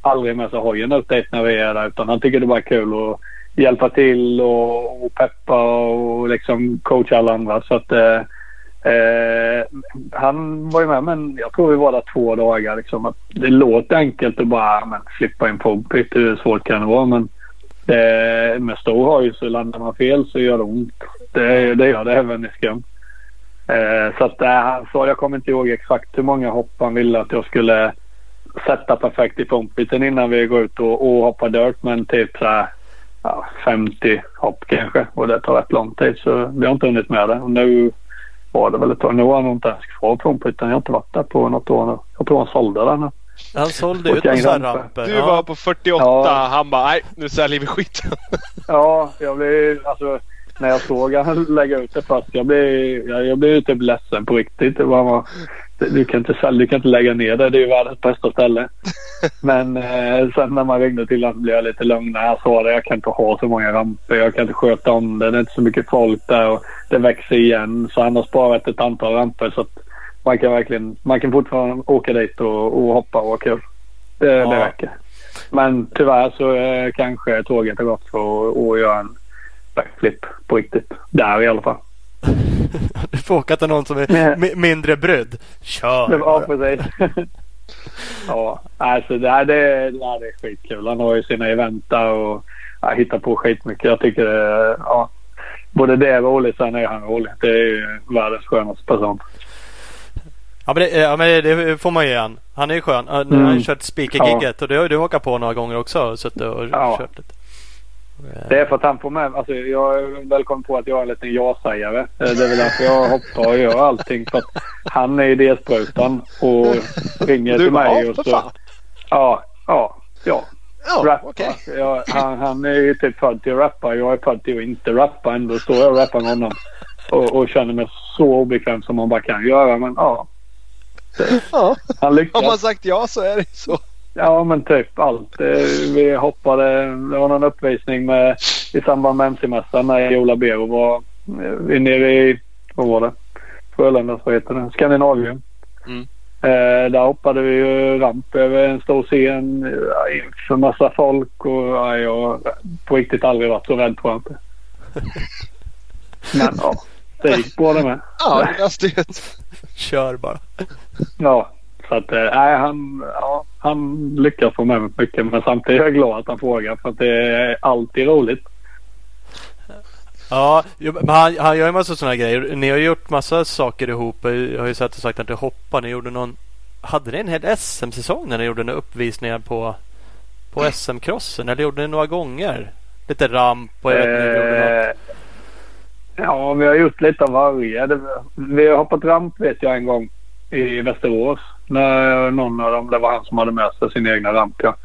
aldrig med sig hojen upp dit när vi är där utan han tycker det bara är kul att hjälpa till och, och peppa och liksom coacha alla andra. Så att eh, Eh, han var ju med men jag tror vi var där två dagar. Liksom. Det låter enkelt att bara men, flippa en på Hur svårt kan det vara? Men Eh, det, med stor hoj så landar man fel så gör det ont. Det, det gör det även i skum. Eh, så att, eh, så jag kommer inte ihåg exakt hur många hopp han ville att jag skulle sätta perfekt i pumpbiten innan vi går ut och, och hoppar dirt. Men typ så här, ja, 50 hopp kanske. Och det tar rätt lång tid så vi har inte hunnit med det. Och nu var det väl ett tag. Nu har han nog inte ens kvar pumpbiten. Jag har inte varit där på något år nu. Jag tror han sålde den. Han sålde ut massa ramper. ramper. Du ja. var på 48. Ja. Han bara, nej nu säljer vi skiten. Ja, jag blev alltså när jag såg han lägga ut det först. Jag blev, jag, jag blev typ ledsen på riktigt. Det var, bara, du, kan inte, sälja- du kan inte lägga ner det. Det är ju världens bästa ställe. Men eh, sen när man ringde till honom blev jag lite lugnare. Han sa det. Jag kan inte ha så många ramper. Jag kan inte sköta om det. Det är inte så mycket folk där och det växer igen. Så han har sparat ett antal ramper så att man kan verkligen, man kan fortfarande åka dit och, och hoppa och ha kul. Det, Ja. det räcker. Men tyvärr så eh, kanske tåget har gått för att göra en backflip på riktigt. Där i alla fall. Du får åka till någon som är mi- mindre brydd. Kör Ja, precis. ja, alltså det här, det, det här är skitkul. Han har ju sina event där och ja, hittar på skitmycket. Jag tycker det, ja, både det är roligt sen är han rolig. Det är ju världens skönaste person. Ja men, det, ja men det får man ge han. Han är ju skön. Han Mm. har ju kört speaker-gigget och det har ju du hakat på några gånger också. Suttit och Ja. kört lite. Det är för att han får med, alltså jag är väl kommit på att jag är en liten ja-sägare. Det är väl därför jag hoppar och gör allting. För att han är idésprutan och ringer Du till bara, mig ja och så. fan. Ja, ja, ja. Ja, Rappa. okej. Jag, han, han är ju typ född till att rappa. Jag är född till att inte rappa. Ändå står jag och rappar med honom. Och, och känner mig så obekväm som man bara kan göra. Men ja, Ja. han lyckas. Om man sagt ja så är det så. Ja men typ allt. Eh, Vi hoppade, det var någon uppvisning med, i samband med MC-mässan när Ola Bero var eh, nere i, vad var det? Sjöländas, vad heter det? Skandinavien. Mm. Eh, där hoppade vi ju ramp över en stor scen eh, inför massa folk och ja, jag har på riktigt aldrig varit så rädd tror jag inte. Men ja, det gick bra det med. Ja, det. Kör bara. Ja, så att eh, nej, han, ja, han lyckas få med mig mycket. Men samtidigt är jag glad att han frågar för att det är alltid roligt. Ja, men han, han gör ju massa sådana grejer. Ni har gjort massa saker ihop. Jag har ju sett och sagt att ni hoppar. Ni gjorde någon... Hade ni en hel SM-säsong när ni gjorde några uppvisningar på, på SM-crossen? Eller gjorde ni några gånger? Lite ramp och jag vet inte. Eh, ja, vi har gjort lite av varje. Vi har hoppat ramp vet jag en gång i Västerås. När någon av dem, det var han som hade med sig sin egna ramp. Ja.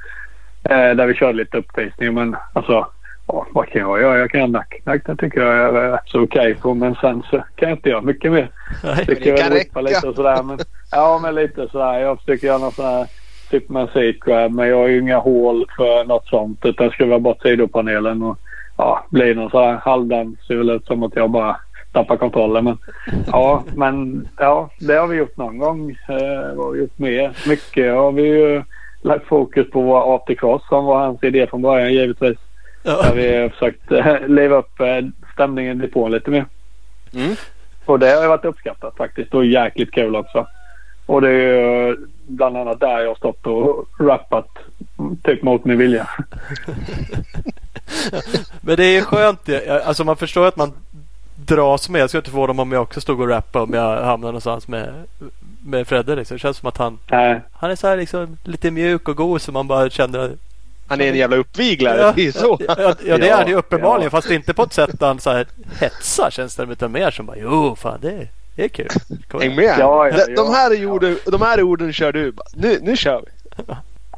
Eh, där vi körde lite uppvisning. Men alltså, ja, vad kan jag göra? Jag kan göra nacknack. Det tycker jag är rätt så okej på. Men sen så kan jag inte göra mycket mer. Nej. Tycker det jag kan räcka. lite och sådär. Men, ja, men lite sådär. Jag försöker göra någon sån här seat grab. Men jag har ju inga hål för något sånt. Utan skruvar bort sidopanelen och ja, blir någon sån här halvdans. Det ser väl ut som att jag bara tappar kontrollen. Men ja, men ja, det har vi gjort någon gång. Eh, vad har vi gjort mer? Mycket har vi ju lagt fokus på vår AT Cross som var hans idé från början givetvis. Ja. Där vi har försökt eh, leva upp eh, stämningen i depån lite mer. Mm. Och det har varit uppskattat faktiskt och jäkligt kul också. Och det är ju bland annat där jag har stått och rappat typ mot min vilja. Men det är skönt. det. Alltså man förstår att man dras med. Jag skulle inte förvåna mig om jag också stod och rappade om jag hamnar någonstans med, med Fredde. Liksom. Det känns som att han, Nej, han är så här liksom lite mjuk och god så man bara känner att Han är en jävla uppviglare. Ja, Det är så. Ja, ja, ja det är han ju uppenbarligen. ja. Fast inte på ett sätt där han så här hetsar känns det. Utan mer som bara jo fan det är, det är kul. Häng med. Ja, ja, de, de, här är orden, de här orden kör du. Nu, nu kör vi.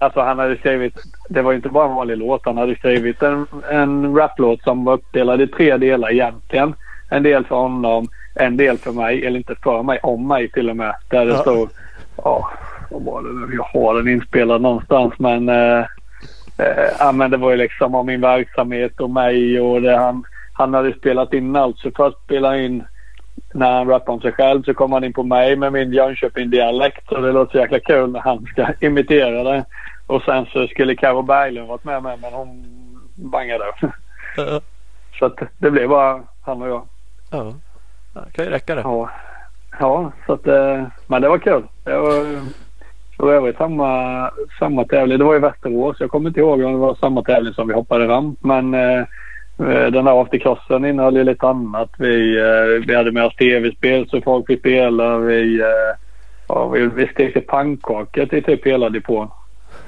alltså han hade skrivit, det var inte bara en vanlig låt. Han hade skrivit en, en raplåt som var uppdelad i tre delar egentligen. En del för honom, en del för mig, eller inte för mig, om mig till och med. Där det Ja. stod, ja, vad var det nu? Jag har den inspelad någonstans men eh, eh, men det var ju liksom om min verksamhet och mig och det han, han hade spelat in allt. Så först spelade han in när han rappade om sig själv så kom han in på mig med min Jönköping-dialekt. Så det låter så jäkla kul när han ska imitera det. Och sen så skulle Karo Berglund varit med mig men hon bangade. Ja, Så att det blev bara han och jag. ja. Ja, det kan ju räcka det. Ja, Ja, så att, eh, men det var kul. Det var för övrigt samma, samma tävling. Det var i Västerås. Jag kommer inte ihåg om det var samma tävling som vi hoppade ramp. Men eh, eh den där aftercrossen innehöll ju lite annat. Vi, eh, vi hade med oss tv-spel så folk fick spela. Vi, eh, ja, vi, vi stekte pannkakor till typ hela depån.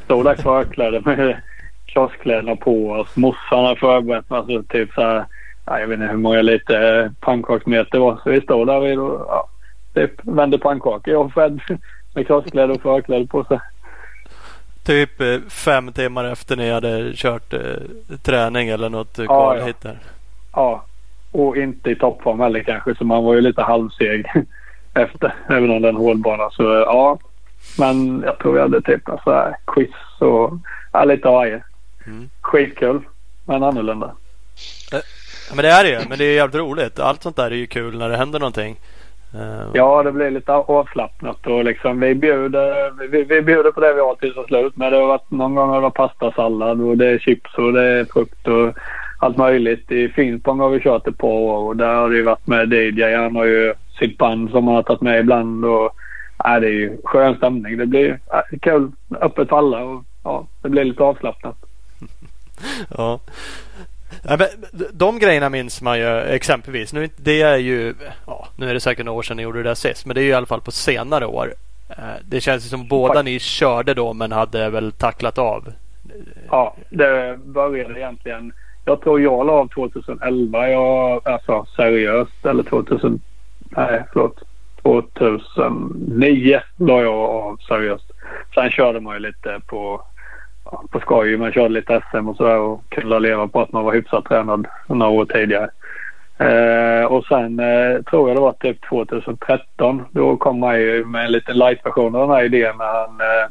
Stod där förklädda med kioskkläderna på oss. Morsan hade förberett alltså, typ så här, jag vet inte hur många lite pannkaksmeter var. Så vi stod där och ja, typ vände pannkakor jag och Fred med crosskläder och förkläder på sig. Typ eh, fem timmar efter ni hade kört eh, träning eller något ja, ja. hit där. Ja, och inte i toppform heller kanske så man var ju lite halvseg efter. Även om det är en hårdbana så ja. Men jag tror vi hade typ så här quiz och ja, lite AI. Mm. Skitkul men annorlunda. Eh, ja, men det är det ju. Men det är jävligt roligt. Allt sånt där är ju kul när det händer någonting. Uh, ja, det blir lite avslappnat och liksom vi bjuder, vi, vi bjuder på det vi har tills det slut. Men det har varit någon gång har det varit pastasallad och det är chips och det är frukt och allt möjligt. I Finspång har vi kört ett par år och där har det varit med DJ. Han har ju sitt band som han har tagit med ibland och ja, det är ju skön stämning. Det blir ja, kul, öppet för alla och ja, det blir lite avslappnat. ja. Ja, de grejerna minns man ju exempelvis. Nu, det är ju, ja, nu är det säkert några år sedan ni gjorde det där sist. Men det är ju i alla fall på senare år. Eh, det känns som båda ni körde då men hade väl tacklat av. Ja, det började egentligen. Jag tror jag la av 2011. Jag, alltså seriöst. Eller 2000. Nej, förlåt. 2009 la jag av seriöst. Sen körde man ju lite på på skoj. Man körde lite SM och sådär och kunde leva på att man var hyfsat tränad några år tidigare. Eh, och sen eh, tror jag det var typ 2013. Då kom man ju med en liten light-version av den här idén när han eh,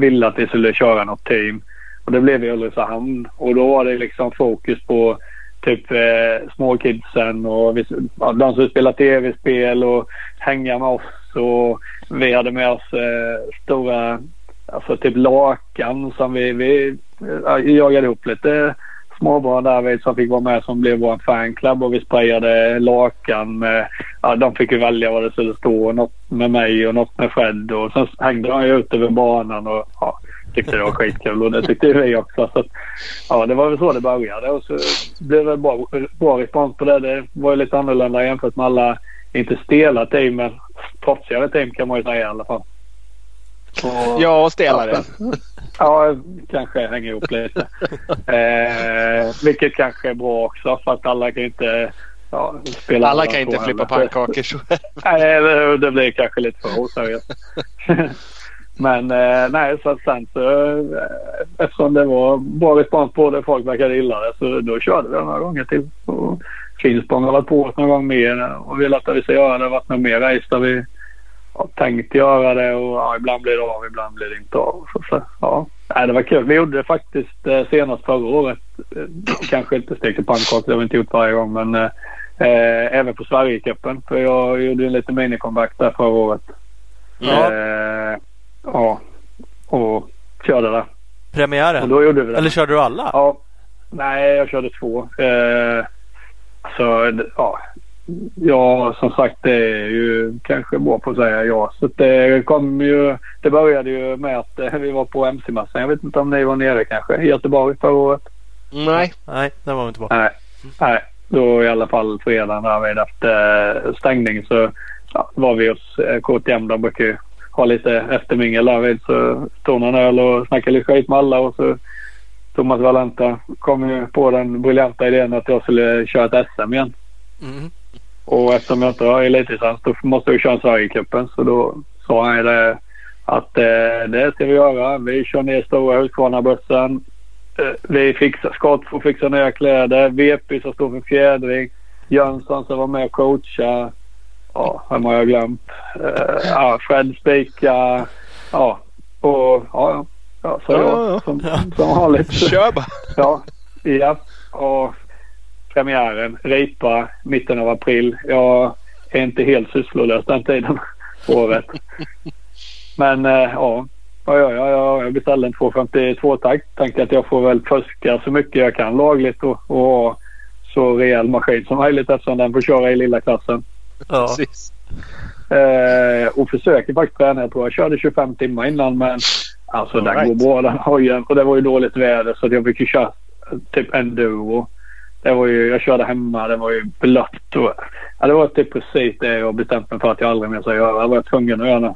ville att vi skulle köra något team. Och det blev i Ulricehamn. Och då var det liksom fokus på typ eh, småkidsen och vi, ja, de som spelar tv-spel och hänga med oss. Och vi hade med oss eh, stora alltså typ lakan som vi, vi jagade ihop lite småbarn där som fick vara med som blev vår fanclub och vi sprayade lakan med, ja de fick ju välja vad det skulle stå. Något med mig och något med Fred och sen hängde de ju ut över banan och ja, tyckte det var skitkul och det tyckte vi också. Så att, ja det var väl så det började och så blev det bra, bra respons på det. Det var ju lite annorlunda jämfört med alla, inte stela team men proffsigare team kan man ju säga i alla fall. Och, ja, och stelare. Ja, kanske hänger ihop lite. eh, vilket kanske är bra också för att alla kan inte ja, spela. Alla kan inte flippa pannkakor så. nej, det blir kanske lite för oseriöst. Men eh, nej, så att sen så eh, eftersom det var bra respons på det, folk verkade gilla det, så då körde vi några gånger till. Finspång har varit på oss någon gång mer och velat att vi ska göra det. Det har varit några mer race där vi ja, tänkt göra det och ja, ibland blir det av, ibland blir det inte av. Så, så, ja. Nej, det var kul. Vi gjorde det faktiskt eh, senast förra året. Eh, kanske inte stekte pannkakor, det har vi inte gjort varje gång. Men eh, även på Sverigecupen. För jag gjorde en liten mini-comeback där förra året. Ja. Ja. Och körde där. Premiären? Och då gjorde vi det. Eller körde du alla? Ja. Nej, jag körde två. Eh, så ja, Ja, som sagt det är ju kanske bra på att säga ja. Så det kom ju... Det började ju med att eh, vi var på MC-massan. Jag vet inte om ni var nere kanske i Göteborg förra året? Nej. Nej, det var vi inte på. Nej. Nej. Då i alla fall fredagen där vid efter eh, stängning så ja, var vi hos eh, KTM. De brukar ju ha lite eftermingel där vid. Så tog någon öl och snackade lite skit med alla och så Thomas Valenta kom ju på den briljanta idén att jag skulle köra ett SM igen. Mm. Och eftersom jag inte har elitlicens då måste jag köra Sverigecupen. Så då sa han det att eh, det ska vi göra. Vi kör ner stora Husqvarna-bussen. Eh, vi fixar, skott får fixa nya kläder. VP som står för fjädring. Jönsson som var med och coacha. Ja, vem har jag glömt? Eh, ja, Fred spika. Ja, och ja, ja så ja, jag som, som vanligt. Kör bara. Ja, ja. Och premiären, ripa, mitten av april. Jag är inte helt sysslolös den tiden på året. Men eh, ja, vad gör jag? Jag, jag beställde en 252-takt. Tänkte att jag får väl fuska så mycket jag kan lagligt och, och så rejäl maskin som möjligt eftersom den får köra i lilla klassen. Ja. Precis. Eh, och försöker faktiskt träna. Jag tror jag körde 25 timmar innan men alltså All den right. går bra den hojen. Och det var ju dåligt väder så jag fick ju köra typ enduro. Det var ju, jag körde hemma. Det var ju blött. Och, ja, det var typ precis det jag bestämt mig för att jag aldrig mer ska göra. Det var jag tvungen att göra nu.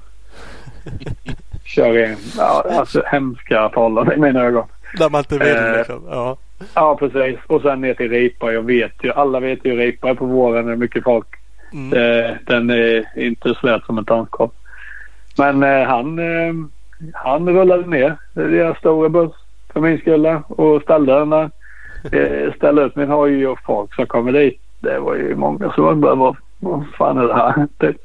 Kör in ja, alltså, hemska förhållanden i mina ögon. Där man inte vill Eh, liksom. Ja. Ja, precis. Och sen ner till Ripa. Jag vet ju, alla vet ju Ripa på våren. Är mycket folk. Mm. Eh, den är inte slät som en tandkål. Men eh, han, eh, han rullade ner deras stora buss för min skull och ställde den där. Eh, ställde ut min hoj och folk som kommer dit. Det var ju många som undrade vad, vad fan är det här? Typ.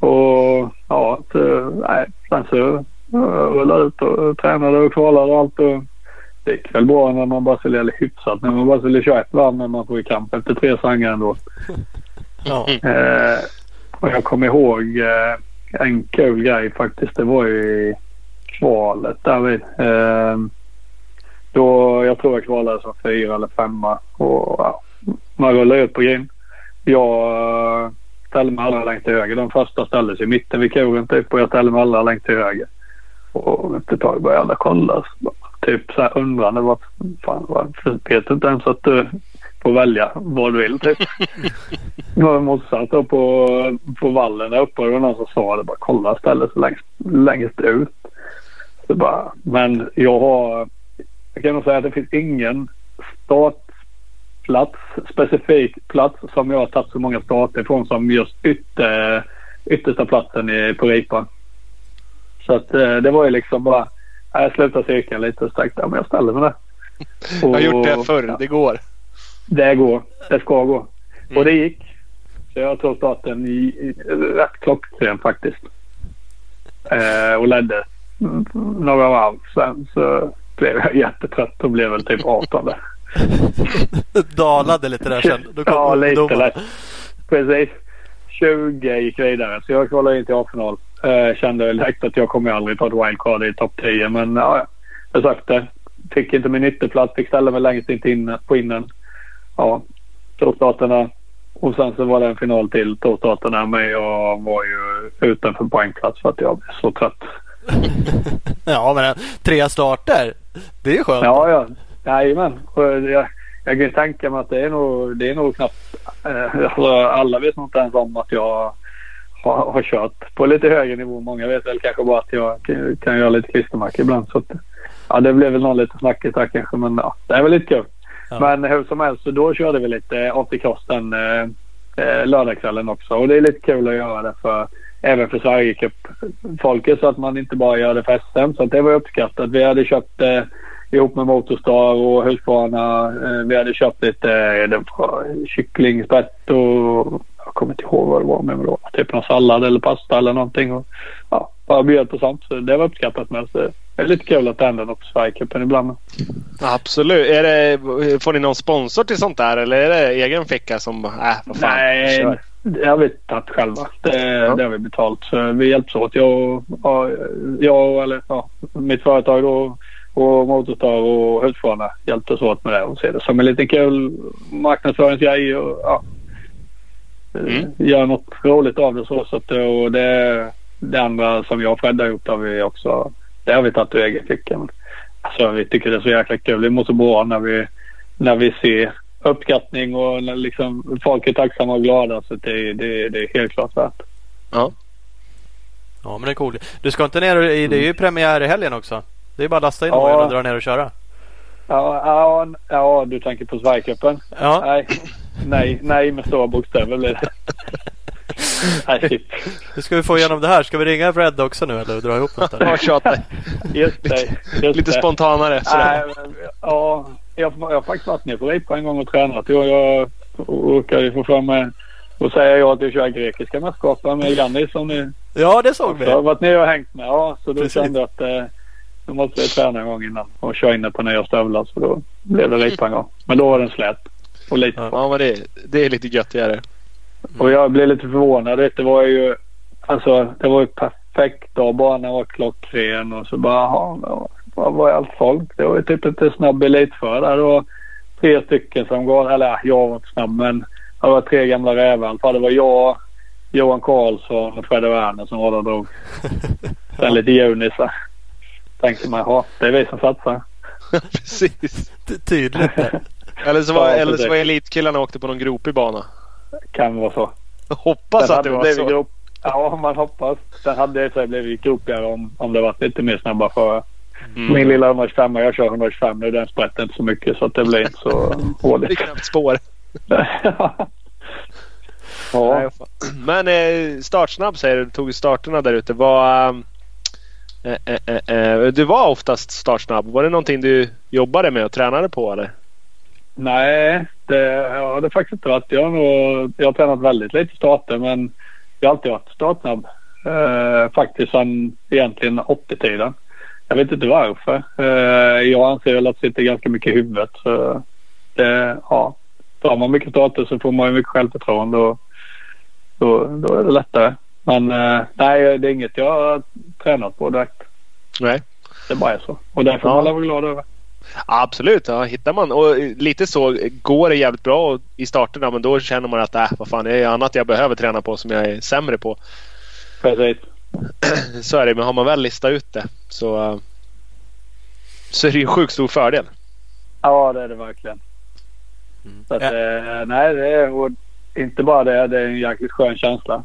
Och ja, så, nej, sen så eh, rullade ut och tränade och kvalade och allt. Och det gick väl bra när man bara skulle, eller hyfsat, när man bara skulle köra ett varv när man får i kamp efter tre svangar ändå. Ja. Eh, och jag kommer ihåg eh, en kul grej faktiskt. Det var ju i kvalet därvid. Eh, då, jag tror jag kvalade som fyra eller femma. Och, ja, man rullade ut på green. Jag eh, ställde mig allra längst till höger. De första ställde sig i mitten vid kuren typ och jag ställde mig allra längst till höger. Och efter ett tag började alla kolla. Typ så här undrande. Vad fan, vad, vet du inte ens att du får välja vad du vill typ. Det var då på, på vallen där uppe och det var någon som sa det. Bara kolla stället så längst, längst ut. Så bara, men jag har... Jag kan nog säga att det finns ingen startplats, specifik plats som jag har tagit så många starter ifrån som just ytter, yttersta platsen i, på ripan. Så att eh, det var ju liksom bara... Jag slutade cirkeln lite och tänkte ja, men jag ställer mig där. Jag har gjort det Och- förr. Det går. Det går. Det ska gå. Mm. Och det gick. Så jag tog starten i, i rätt klockren faktiskt. Eh, och ledde några varv. Sen så blev jag jättetrött och blev väl typ 18 där. Dalade lite där sen. Då kom ja, lite lätt. Precis. 20 gick vidare. Så jag kvalade in till A-final. Eh, kände väl direkt att jag kommer aldrig ta ett wildcard i topp 10. Men ja, jag sagt det. Fick inte min ytterplats. Fick ställa mig längst in på innen. Ja, torstarterna. Och sen så var det en final till torstarterna. Men jag var ju utanför poängplats för att jag blev så trött. Ja, men tre starter. Det är ju skönt. Ja, ja. Jajamän. Jag kan ju tänka mig att det är nog, det är nog knappt... Eh, alltså, alla vet nog inte ens om att jag har, har kört på lite högre nivå. Många vet väl kanske bara att jag kan, kan göra lite klistermärken ibland. Så att, ja, det blev väl någon lite snackigt där kanske. Men ja, det är väl lite kul. Ja. Men hur som helst, så då körde vi lite 80-Cross den eh, eh, lördagskvällen också. Och det är lite kul att göra det för även för Sverigecup-folket så att man inte bara gör det för SM. Så att det var uppskattat. Vi hade köpt eh, ihop med Motorstar och Husqvarna. Eh, vi hade köpt lite eh, kycklingspett och jag kommer inte ihåg vad det var med. Typ någon sallad eller pasta eller någonting. Och, ja, bara bjöd på sånt. Så det var uppskattat med. Så det är lite kul att det händer något på Sverigecupen ibland. Absolut. Är det, får ni någon sponsor till sånt där eller är det egen ficka som... Äh, vad fan. Nej, kör. det har vi tagit själva. Det, Ja. det har vi betalt. Så vi hjälps åt. Jag och, ja, jag och eller, ja, mitt företag då, och Motorstar och Husqvarna hjälptes åt med det och ser det som en liten kul marknadsföringsgrej. Och, ja, Mm. Gör något roligt av det. Så, så att, och det, det andra som jag och Fred har gjort har vi också. Det har vi tagit ur egen ficka. Alltså, vi tycker det är så jäkla kul. Vi mår så bra när vi, när vi ser uppskattning och när liksom folk är tacksamma och glada. Så det, det, det är helt klart värt. Ja. Ja, men det är coolt. Du ska inte ner och, Det är ju premiär i helgen också. Det är bara att lasta in Ja. och dra ner och köra. Ja, ja, ja du tänker på Sverigecupen? Ja, Nej, nej, nej med stora bokstäver blir det. nej, shit. nu ska vi få igenom det här. Ska vi ringa Fred också nu eller dra ihop något? Ja, tjata. Just det. Just Lite det. spontanare. Nej, men, ja, jag, jag har faktiskt varit nere på Ripa en gång och tränat. Jag, jag råkade få för mig och säga ja att jag kör grekiska mästerskapen med Janni som ni Ja, det såg vi. också har varit nere och hängt med. Ja, så då Precis. kände jag att eh, nu måste jag träna en gång innan och köra inne på nya stövlar. Så då blev det Ripa en gång. Men då var den slät och lite. Ja. Ja, men det, det är lite göttigare. Och jag blev lite förvånad. Det var ju alltså det var ju perfekt dag. Banan var klockren och så bara jaha, ja, vad var allt folk? Det var ju typ inte snabb elitförare där. Det var tre stycken som gav, eller ja, jag var inte snabb men det var tre gamla rävar. Det var jag, Johan Karlsson och Fredde Werner som var där och drog. Sen lite junisar. Tänkte man, ja det är vi som satsar. Precis. Ty- Tydligt. Eller så var, Ja, eller så var elitkillarna åkte på någon gropig bana. Kan vara så. Hoppas Sen att det var så. Grop... Ja, man hoppas. Sen hade det blivit gropigare om, om det varit lite mer snabba förare. Mm. Min lilla 125 jag kör 125 nu. Den sprätter inte så mycket så att det blir inte så Det är håligt. knappt spår. ja. Men eh, startsnabb säger du. Du tog starterna där ute. Vad, eh, eh, eh, eh, du var oftast startsnabb. Var det någonting du jobbade med och tränade på eller? Nej, det jag har det faktiskt inte varit. Jag har, nog, jag har tränat väldigt lite starter men jag har alltid varit startsnabb. Eh, faktiskt sedan egentligen 80-tiden. Jag vet inte varför. Eh, jag anser väl att det sitter ganska mycket i huvudet. Så det, ja, tar man mycket starter så får man ju mycket självförtroende och då, då är det lättare. Men eh, nej, det är inget jag har tränat på direkt. Nej. Det bara är så. Och det får Ja. man väl vara glad över. Absolut, ja, hittar man och lite så går det jävligt bra i starterna men då känner man att äh, vad fan det är annat jag behöver träna på som jag är sämre på. Precis. Så är det men har man väl listat ut det så, eh, så är det ju en sjukt stor fördel. Ja, det är det verkligen. Mm. Så att, Ja. eh, nej, det är inte bara det. Det är en jäkligt skön känsla.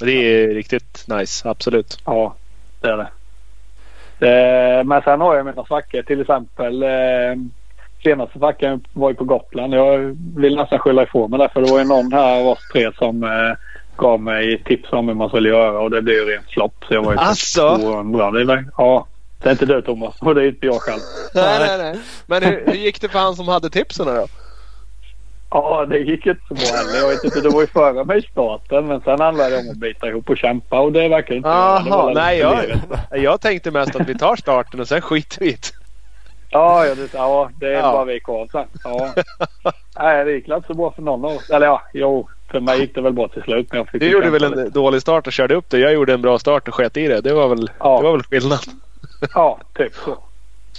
Det är riktigt nice, absolut. Ja, det är det. Eh, men sen har jag mina svackor. Till exempel eh, senaste svackan var ju på Gotland. Jag vill nästan skylla ifrån mig där. För det var ju någon här av oss tre som eh, gav mig tips om hur man skulle göra. Och det blev ju rent flopp. Så jag var ju Asså? 200. Det är, ja, det är inte du Thomas. Och det är inte jag själv. Nej, nej, nej. Men hur, hur gick det för han som hade tipsen då? Ja, det gick inte så bra heller. Jag vet inte, du var ju före mig i starten. Men sen handlade det om att bita ihop och kämpa och det verkar inte. Det Jaha, nej jag, jag tänkte mest att vi tar starten och sen skiter vi i det. Ja, ja, det, ja, det är Ja. bara vi kvar sen. Ja. nej, det gick inte så bra för någon av oss. Eller ja, jo. För mig gick det väl bra till slut. Men jag fick Du gjorde väl kämpa lite. en dålig start och körde upp det. Jag gjorde en bra start och sket i det. Det var väl, Ja. det var väl skillnad. Ja, typ så.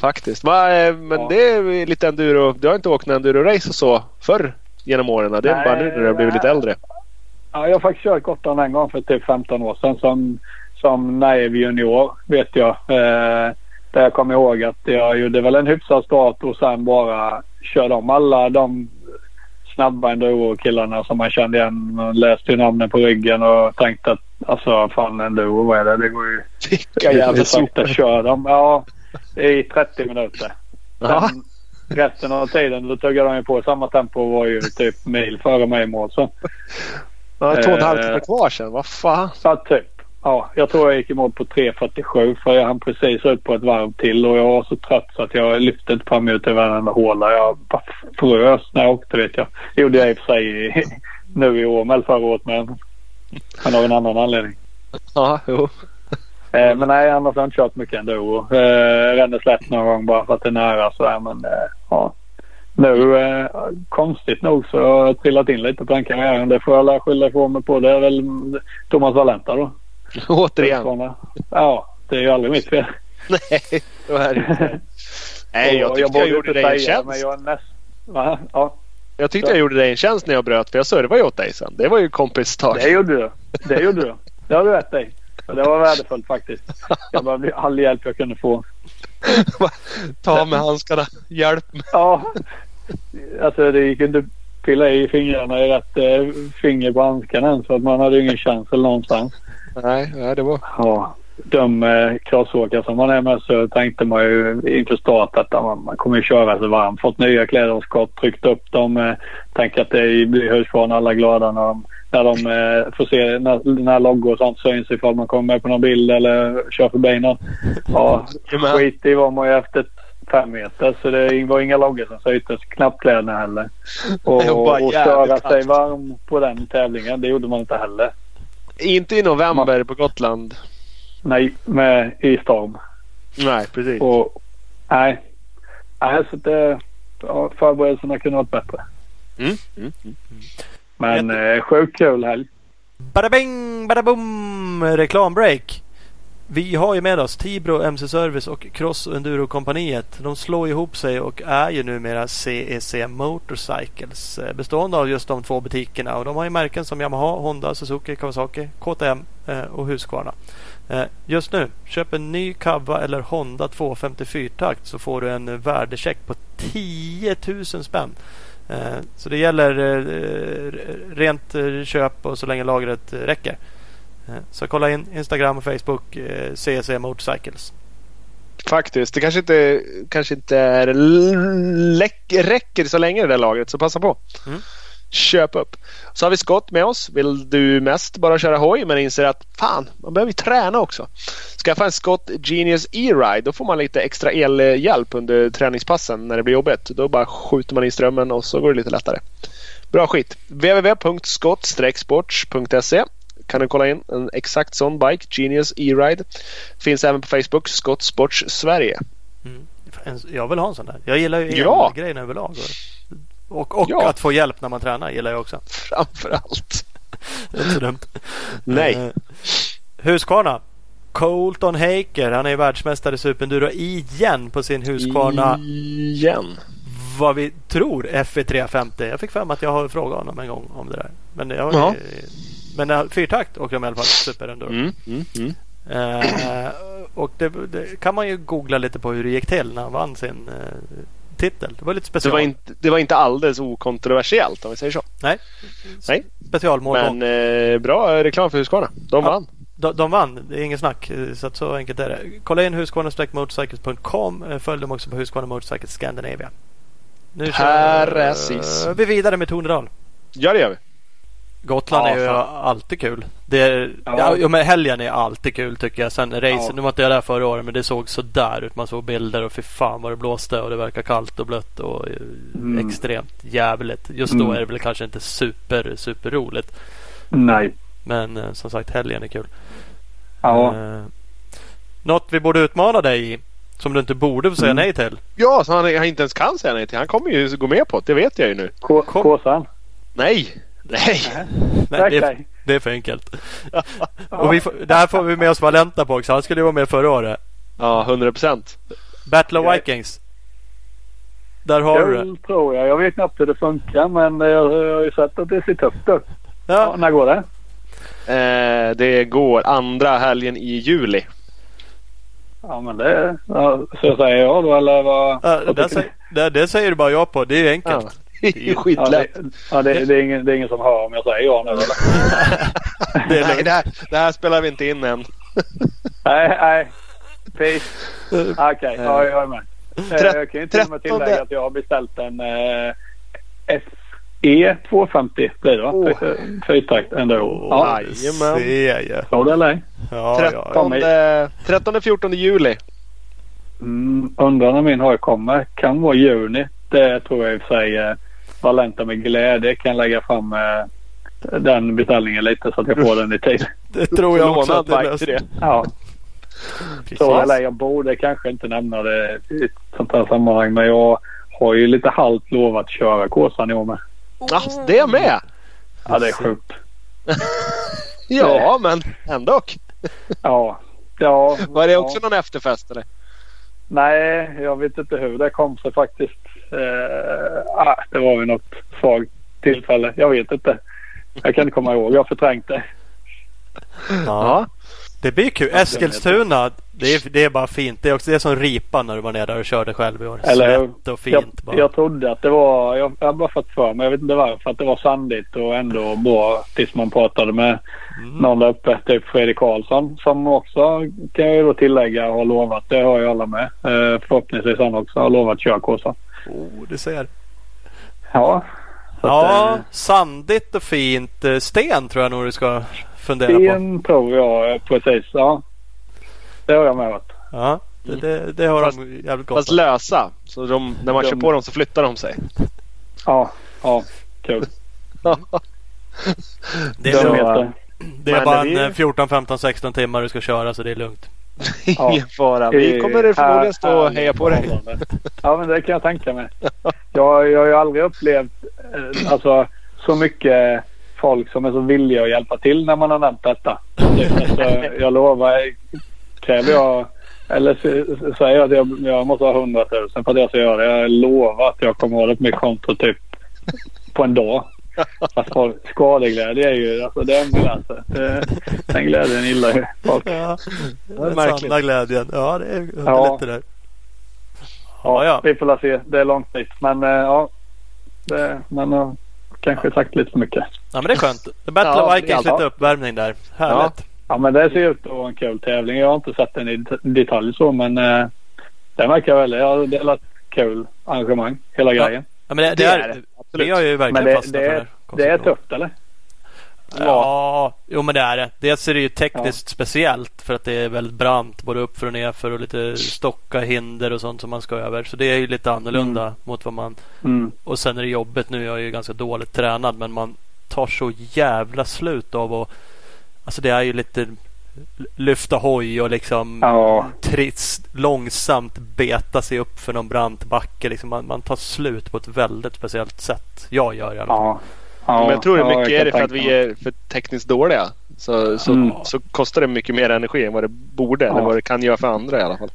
Faktiskt. Va, eh, men Ja. det är lite enduro. Du har inte åkt en enduro-race och så förr genom åren? Det är Nej, bara nu när du har blivit lite äldre. Ja, jag har faktiskt kört Gotland en gång för typ 15 år sedan som, som naiv junior vet jag. Eh, där jag kommer ihåg att jag gjorde väl en hyfsad start och sen bara körde om alla de snabba enduro-killarna som man kände igen. Man läste ju namnen på ryggen och tänkte att alltså fan enduro vad är det? Det går ju Vilka jävla sakta kör de. Ja, i 30 minuter. Ja. Sen resten av tiden då tuggade de ju på samma tempo och var ju typ mil före mig i mål. Så. Ja, två och en halv Eh. timme kvar sen. Vad fan. Ja, typ. Ja, jag tror jag gick i mål på 3.47 för jag hann precis ut på ett varv till och jag var så trött så att jag lyfte ett par minuter i varenda håla. Jag bara frös när jag åkte vet jag. Det gjorde jag i och för sig nu i år med förra året men av en annan anledning. Ja, jo. Eh, men nej, annars har jag inte kört mycket ändå. Eh, Rände slätt någon gång bara för att det är nära sådär men eh, ja. Nu eh, konstigt nog så har jag trillat in lite på den karriären. Det får jag la- skylla ifrån mig på. Det är väl Thomas Valenta då. Återigen. Ja, det är ju aldrig mitt fel. Nej, så är det inte. Nej, jag tyckte jag, borde gjorde dig en tjänst. Men jag är näst... Va? Ja, Jag tyckte jag gjorde dig en tjänst när jag bröt för jag servade ju åt dig sen. Det var ju kompisstart. det gjorde du. Det gjorde du. Det har du rätt i. Och det var värdefullt faktiskt. Jag behövde all hjälp jag kunde få. Ta med handskarna. Hjälp mig. Ja, alltså det gick inte att pilla i fingrarna i rätt eh, finger på handsken än så att man hade ingen känsel någonstans. Nej, nej, det var... Ja, de eh, crossåkare som man är med så tänkte man ju inför start att man, man kommer köra sig varm. Fått nya kläder och skott, tryckt upp dem. Eh, tänker att det blir Husqvarna alla glada när de, när de eh, får se när, när loggor och sånt syns ifall man kommer med på någon bild eller kör förbi någon. Ja, skit i var man ju efter fem meter så det var inga loggor som syntes. Knappt kläderna heller. Och, och köra sig varm på den tävlingen det gjorde man inte heller. Inte i november på Gotland. Nej, med, i storm. Nej, precis. Och, nej. Nej, så det, ja, förberedelserna kunde varit bättre. Mm. Mm. Men eh, sjukt kul helg. Bada bing, bada boom! Reklambreak. vi har ju med oss Tibro MC Service och Cross Enduro kompaniet. De slår ihop sig och är ju numera CEC Motorcycles. eh, Bestående av just de två butikerna. Och de har ju märken som Yamaha, Honda, Suzuki, Kawasaki, KTM eh, och Husqvarna. Eh, Just nu, köp en ny Kawa eller Honda 254-takt så får du en värdecheck på 10 000 spänn. Eh, Så det gäller eh, rent eh, köp och så länge lagret räcker. Så kolla in Instagram och Facebook CC Motorcycles. Faktiskt. Det kanske inte, kanske inte är räcker så länge det där lagret, så passa på. Mm. Köp upp. Så har vi Scott med oss. Vill du mest bara köra hoj men inser att fan, man behöver ju träna också. Skaffa en Scott Genius E-Ride. Då får man lite extra elhjälp under träningspassen när det blir jobbigt. Då bara skjuter man i strömmen och så går det lite lättare. Bra skit. www.scott-sports.se kan du kolla in en exakt sån bike, Genius E-Ride. Finns även på Facebook, Scott Sports Sverige. Mm. Jag vill ha en sån där. Jag gillar ju Ja. elgrejen överlag. Och, och Ja. att få hjälp när man tränar gillar jag också. Framför allt. Det är inte så dumt. Nej. Eh, Husqvarna. Colton Haker. Han är världsmästare i superenduro igen på sin Husqvarna. Igen. Vad vi tror FE350. Jag fick mig att jag har frågat honom en gång om det där. Men jag Ja. Men fyrtakt åker de i alla fall superenduro. Mm, mm, mm. Eh, och det, det kan man ju googla lite på hur det gick till när han vann sin eh, titel. Det var lite Det, special. var inte, det var inte alldeles okontroversiellt om vi säger så. Nej. Nej. Specialmål. Men eh, bra reklam för Husqvarna. De Ja. vann. De, de vann, det är inget snack. eh, Så, att så enkelt är det. Kolla in husqvarna-motorcycles.com. Eh, Följ dem också på Husqvarna Motorcycles Scandinavia. Nu Precis. vi vidare med Tornedal. Ja, det gör vi. Gotland Ja, är ju fan. alltid kul. Det är, ja. Ja. Men helgen är alltid kul tycker jag. Sen racen, Ja. nu var inte jag där förra året men det såg så där ut. Man såg bilder och fy fan vad det blåste och det verkar kallt och blött och eh, Mm. extremt jävligt. Just då Mm. är det väl kanske inte super, super roligt. Nej. Men eh, som sagt helgen är kul. Ja. Eh, något vi borde utmana dig i. Som du inte borde få säga Mm. nej till. Ja, så han, han inte ens kan säga nej till. Han kommer ju gå med på det. Det vet jag ju nu. K- Kom. Kåsan. Nej! Nej! Nej, det, är, det är för enkelt. och vi får, det här får vi med oss Valenta på också. Han skulle ju vara med förra året. Ja, 100 procent. Battle of Vikings. Där har du det. Tror jag. Jag vet knappt hur det funkar men jag, har ju sett att det ser tufft ut. Ja. Ja, när går det? Eh, det går andra helgen i juli. Ja men det... Ja, så säger jag då eller vad? ja, vad det, säger, det, det säger du bara ja på. Det är ju Ja. enkelt. Det är ju ni? Ja, skitlätt. det, ja det, det, är ingen, det är ingen som hör om jag säger ja nu eller? Det Nej, det här, det här spelar vi inte in än. nej, nej. Peace. Okej, ja, jag är med. Eh, Tret- jag kan ju till och med tillägga att jag har beställt en eh, SE 250 blir det va? Fy- Fyrtakt ändå. Ja, Aj. Jajamän. ser det eller ej? Ja, ja. 13, 13-14 juli. Mm, undrar när min hoj kommer. Kan vara juni. Det tror jag i och för sig eh, Valenta med glädje kan lägga fram eh, den beställningen lite så att jag får den i tid. Det tror jag också att det det. Ja, så eller jag borde kanske inte nämna det i ett sånt här sammanhang men jag har ju lite halvt lovat att köra Kåsan i år med. Ja, det med! Ja, det är sjukt. Ja, men ändå. Ja. Ja, Var det ja. också någon efterfest eller? Nej, jag vet inte hur det kom sig faktiskt. Eh, ah, det var ju något svagt tillfälle. Jag vet inte. Jag kan inte komma ihåg. Jag har förträngt det. Ja. Det blir kul. Eskilstuna. Det är, det är bara fint. Det är också det är som ripa när du var nere där och körde själv i år. Eller- Svett och fint Jag, bara. jag trodde att det var... Jag, jag har bara fått för mig. Jag vet inte varför. Att det var sandigt och ändå bra tills man pratade med Mm. någon där uppe. Typ Fredrik Karlsson som också kan jag ju då tillägga har lovat. Det har ju alla med. Eh, förhoppningsvis han också har lovat Kåsan. Oh, du ser. Ja. Ja, eh, sandigt och fint. Eh, Sten tror jag nog du ska fundera på. Sten tror jag eh, precis. Ja. Det har jag med varit. Ja, det, det, det har Fast- de jävligt gott Fast lösa. Så de, när man De- kör på dem så flyttar de sig. Ja. Ja. Kul. Det De är, Så- heter. det är bara en eh, 14, 15, 16 timmar du ska köra så det är lugnt. Ingen fara. Vi kommer förmodligen stå och heja på dig. Ja men det kan jag tänka mig. Jag, jag har ju aldrig upplevt eh, alltså, så mycket folk som är så villiga att hjälpa till när man har nämnt detta. Alltså, jag lovar kräver jag eller säger jag att jag, jag måste ha 100 000 för att jag ska göra det. Jag lovar att jag kommer ha det på mitt konto typ på en dag. Folk- skadeglädje är ju, alltså det är en glädje. Det, den glädjen gillar ju folk. Ja, den sanna glädjen. Ja, det är Ja. lite där. Ja, ja. Vi får la se. Det är långt dit. Men eh, ja. Det, man har kanske sagt lite för mycket. ja, men det är skönt. The Battle Ja, of Vikings, ja. lite uppvärmning där. Härligt. Ja men det ser ut att vara en kul tävling. Jag har inte sett den i det- detalj så men eh, den verkar väldigt, ja det är ett kul arrangemang. Hela Ja, grejen. Ja, men det, det, Det är, är det, vi absolut. har ju verkligen Men det, fastnat det, för är, det. det är tufft eller? Ja, jo men det är det. Dels är det ju tekniskt speciellt för att det är väldigt brant både uppför och nerför och lite stocka, hinder och sånt som man ska över. Så det är ju lite annorlunda mot vad man... Mm. Och sen är det jobbigt. Nu är jag ju ganska dåligt tränad men man tar så jävla slut av att... Alltså det är ju lite lyfta hoj och liksom Ja. trist, långsamt beta sig upp för någon brant backe. Liksom man, man tar slut på ett väldigt speciellt sätt. Jag gör i alla fall. Ja. ja. Men jag tror det ja, mycket jag är det för att vi är för tekniskt dåliga. Så, så, Mm. så kostar det mycket mer energi än vad det borde. Ja. Eller vad det kan göra för andra i alla fall.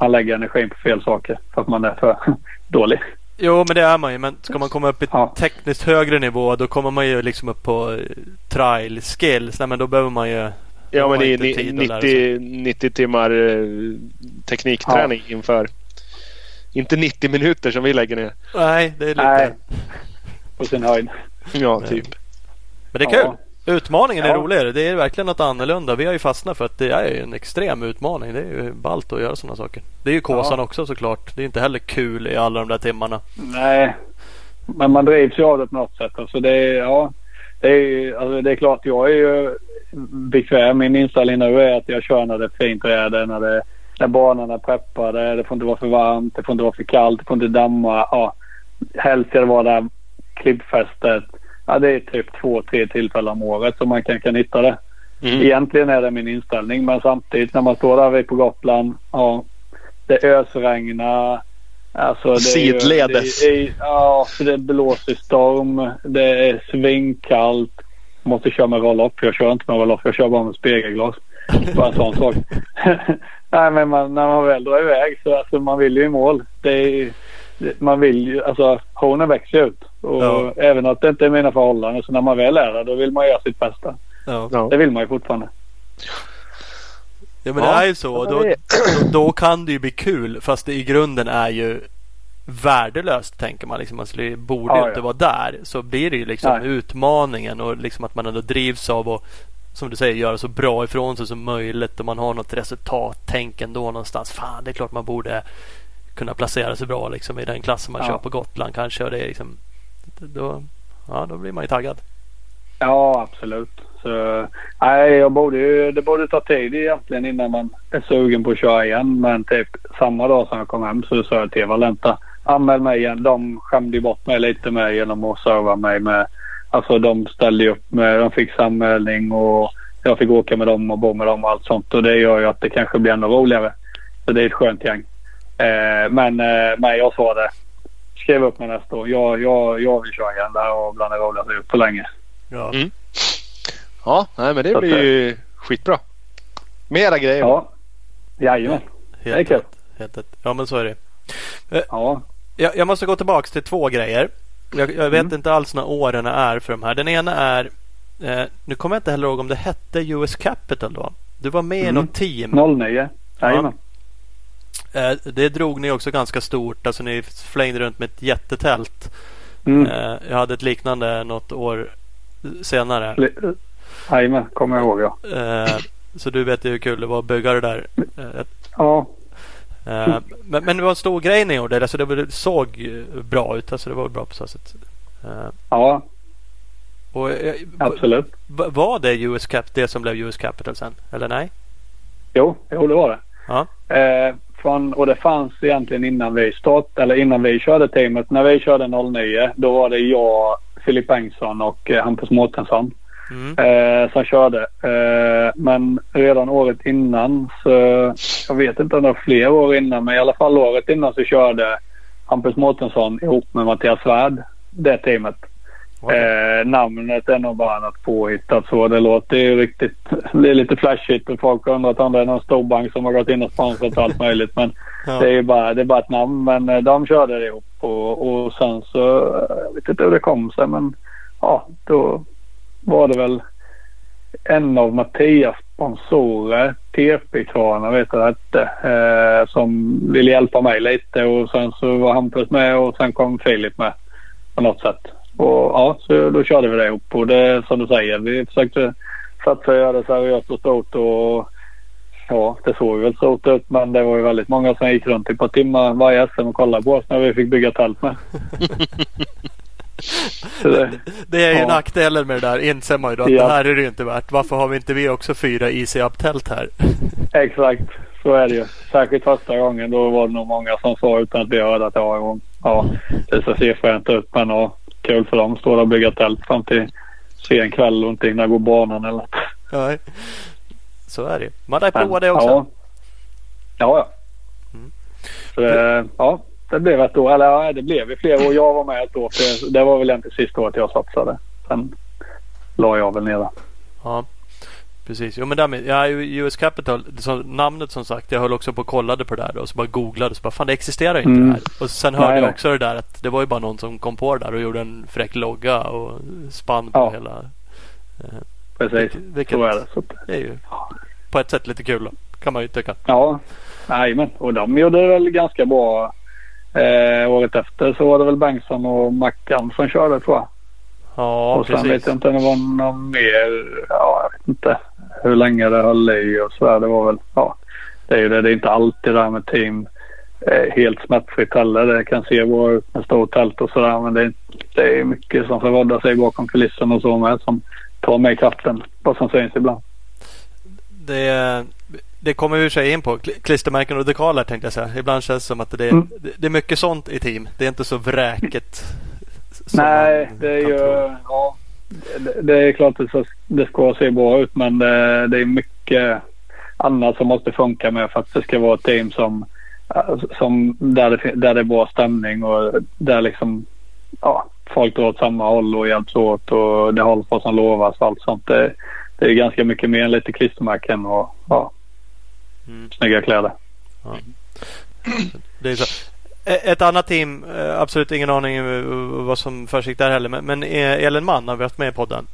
Man lägger energin på fel saker för att man är för dålig. Jo men det är man ju. Men ska man komma upp i Ja. tekniskt högre nivå då kommer man ju liksom upp på trial skills. Nej men då behöver man ju Ja men det är inte ni- tid att lära sig. 90, 90 timmar eh, teknikträning inför. Inte 90 minuter som vi lägger ner. Nej det är lite Nej. På sin höjd. Ja, typ. Men det är Ja. kul. Utmaningen är Ja. roligare. Det är verkligen något annorlunda. Vi har ju fastnat för att det är en extrem utmaning. Det är ju ballt att göra sådana saker. Det är ju Kåsan Ja. också såklart. Det är inte heller kul i alla de där timmarna. Nej. Men man drivs ju av det på något sätt. Alltså det är, ja. Det är, alltså det är klart jag är ju bekväm. Min inställning nu är att jag kör när det är fint väder. När, det, när banan är preppade. Det får inte vara för varmt. Det får inte vara för kallt. Det får inte damma. Ja. Helst ska det vara där klippfästet. Ja, det är typ två, tre tillfällen om året som man kan, kan hitta det. Mm. Egentligen är det min inställning. Men samtidigt när man står där vid på Gotland. Ja, det ösregnar. Alltså det är ju- Sidledes. Det är, ja, för det blåser storm. Det är svinkallt. Måste köra med roll-off. Jag kör inte med roll-off. Jag kör bara med spegelglas. Bara en sån sak. Nej men man, när man väl drar iväg så alltså, man vill ju i mål. Det är, man vill ju, alltså hornen växer ju ut. Och Ja. även att det inte är mina förhållanden. Så när man väl är där då vill man göra sitt bästa. Ja. Det vill man ju fortfarande. Ja men Ja, det är ju så. ja, Då, då, då kan det ju bli kul. Fast det i grunden är ju värdelöst tänker man. Liksom, man skulle, ju- borde Ja, ju ja. inte vara där. Så blir det ju liksom Nej. utmaningen och liksom att man ändå drivs av att som du säger, göra så bra ifrån sig som möjligt och man har något resultattänk ändå någonstans. Fan, det är klart man borde kunna placera sig bra liksom i den klassen man Ja. kör på Gotland kanske. Och det är liksom, då, ja, då blir man ju taggad. Ja, absolut. Så, nej, jag borde ju, det borde ta tid egentligen innan man är sugen på att köra igen. Men typ samma dag som jag kom hem så sa jag till Valenta. Anmäl mig igen. De skämde bort mig lite med genom att serva mig med. Alltså de ställde upp med, de fick anmälning och jag fick åka med dem och bo med dem och allt sånt. Och det gör ju att det kanske blir ännu roligare. Så det är ett skönt gäng. Eh, men eh, men jag sa det. Skriv upp mig nästa år. Jag, jag, jag vill köra igen Det här var bland det roligaste jag gjort på länge. Ja. Mm. Ja, nej, men det Så blir ju skitbra. Mera grejer. Ja. Jajamän. Det är Helt kul. Helt rätt. Ja men så är det. Ja. Jag, jag måste gå tillbaks till två grejer. Jag, jag vet Mm. inte alls när åren är för de här. Den ena är eh, Nu kommer jag inte heller ihåg om det hette US Capital då. Du var med i Mm. något team. 09. Jajamän. Eh, det drog ni också ganska stort. Alltså ni flängde runt med ett jättetält. Mm. Eh, jag hade ett liknande något år senare. Jajamän, kommer jag ihåg ja. Eh, så du vet ju hur kul det var att bygga det där. Eh, Ja. Eh, men, men det var en stor grej ni gjorde. Alltså det såg bra ut. Alltså det var bra på så sätt. Ja, och, absolut. var det US Cap, det som blev US Capital sen? Eller nej? Jo, jo det var det. Ja. Eh, från, och det fanns egentligen innan vi start, eller innan vi körde teamet. När vi körde 09 då var det jag, Filip Bengtsson och eh, Hampus Mårtensson Mm. eh, som körde. Eh, men redan året innan så, jag vet inte om det var fler år innan, men i alla fall året innan så körde Hampus Mårtensson ihop med Mattias Svärd det teamet. Eh, namnet är nog bara något påhittat så. Det låter ju riktigt... Det är lite flashigt och folk har undrat om det är någon storbank som har gått in och sponsrat allt möjligt. Men ja. det är ju bara, det är bara ett namn. Men eh, de körde det ihop och, och sen så... Eh, jag vet inte hur det kom sig men ja, då var det väl en av Mattias sponsorer, TP-kvarna vet jag hette, eh, som ville hjälpa mig lite och sen så var Hampus med och sen kom Filip med på något sätt. Och ja, så då körde vi det ihop och det som du säger, vi försökte satsa och göra det seriöst och stort och ja, det såg väl stort ut men det var ju väldigt många som gick runt i ett par timmar varje SM och kollade på oss när vi fick bygga tält med. det, det, är ju ja. nackdelen med det där inser man ju då att ja. det här är det ju inte värt. Varför har vi inte vi också fyra Easy Up-tält här? Exakt, så är det ju. Särskilt första gången då var det nog många som sa utan att vi hörde att ja, ja det ser siffror ut men ja, kul för dem. Stå där och bygga tält fram till sen kväll och inte hinna gå banan eller något. Nej, så är det ju. Man har provat det också. Ja, ja. ja. Mm. Så, ja, det blev ett år. Eller ja, det blev fler år. Jag var med ett år. För det var väl egentligen sista året jag satsade. Sen la jag väl ner det. Ja, precis. Jo men därmed, ja, US Capital, så, namnet som sagt. Jag höll också på och kollade på det där och så bara googlade. Så bara, fan det existerar inte mm. det här. Och sen hörde nej, jag också nej. det där att det var ju bara någon som kom på det där och gjorde en fräck logga och spann på ja. hela. Eh, Precis, vilket, så är det. Så. Det är ju på ett sätt lite kul då, kan man ju tycka. Ja, men och de gjorde väl ganska bra Eh, året efter så var det väl Bengtsson och Mackan som körde tror jag. Ja, och sen precis. vet jag inte om det var någon mer. Ja, jag vet inte hur länge det höll i och sådär. Det var väl, ja. Det är ju det. Det är inte alltid det här med team eh, helt smärtfritt heller. Det kan se bra ut med stort tält och sådär. Men det, det är mycket som förvårdar sig bakom kulissen och så med som tar med kraften. Vad som syns ibland. Det, det kommer vi sig in på. Klistermärken och dekaler tänkte jag säga. Ibland känns det som att det är, mm. det är mycket sånt i team. Det är inte så vräket. Nej, det är ju... Ja, det, det, är klart att det ska se bra ut men det, det, är mycket annat som måste funka med för att det ska vara ett team som, som där, det, där det är bra stämning och där liksom ja, folk drar åt samma håll och hjälps åt och det hålls vad som lovas och allt sånt. Det, det är ganska mycket mer än lite klistermärken och ja, mm. snygga kläder. Ja. Det är så. Ett annat team, eh, absolut ingen aning eh, vad som försiggick där heller. Men Ellen Mann har vi haft med i podden.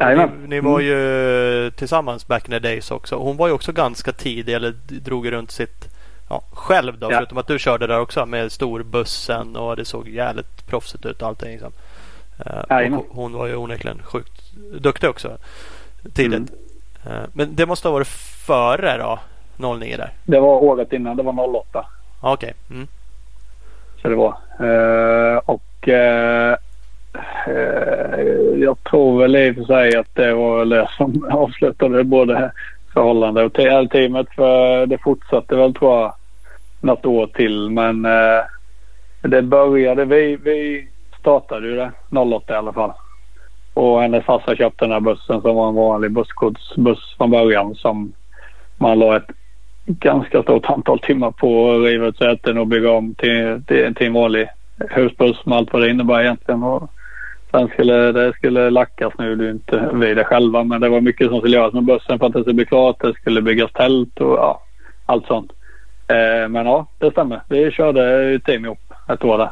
Ni, ni, var mm. ju tillsammans back in the days också. Hon var ju också ganska tidig eller drog runt sitt ja, själv då. Ja. Förutom att du körde där också med storbussen och det såg jävligt proffsigt ut och allting. Liksom. Och hon var ju onekligen sjukt duktig också tidigt. Mm. Men det måste ha varit före då? 09 där? Det var året innan. Det var 08. Okej. Okay. Mm. Så det var. Uh, och uh, jag tror väl i och för sig att det var det som avslutade både förhållande och teamet. För det fortsatte väl tror jag något år till. Men det började. Vi, vi startade ju det 08 i alla fall. Och hennes farsa köpte den här bussen som var en vanlig busskodsbuss från början som man la ett ganska stort antal timmar på att riva ut säten och bygga om till, till, till en vanlig husbuss med allt vad det innebär egentligen. Och sen skulle det skulle lackas nu, det är inte vi det själva, men det var mycket som skulle göras med bussen för att det skulle bli klart. Det skulle byggas tält och ja, allt sånt. Eh, men ja, det stämmer. Vi körde ett team ihop ett år där.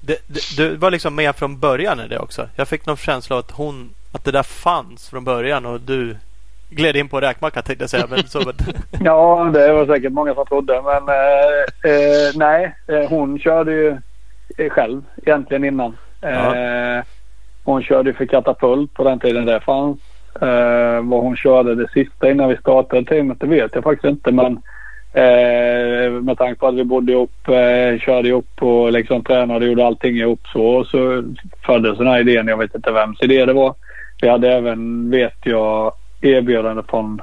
Det, det, du var liksom med från början i det också. Jag fick någon känsla av att hon, att det där fanns från början och du gled in på räkmacka tänkte jag säga. Men så... ja, det var säkert många som trodde. Men eh, eh, nej, eh, hon körde ju själv egentligen innan. Ja. Eh, hon körde för katapult på den tiden det fanns. Eh, vad hon körde det sista innan vi startade teamet det vet jag faktiskt inte. Men eh, med tanke på att vi bodde ihop, eh, körde ihop och liksom tränade och gjorde allting ihop så. Så föddes den här idén. Jag vet inte vems idé det var. Vi hade även, vet jag, erbjudande från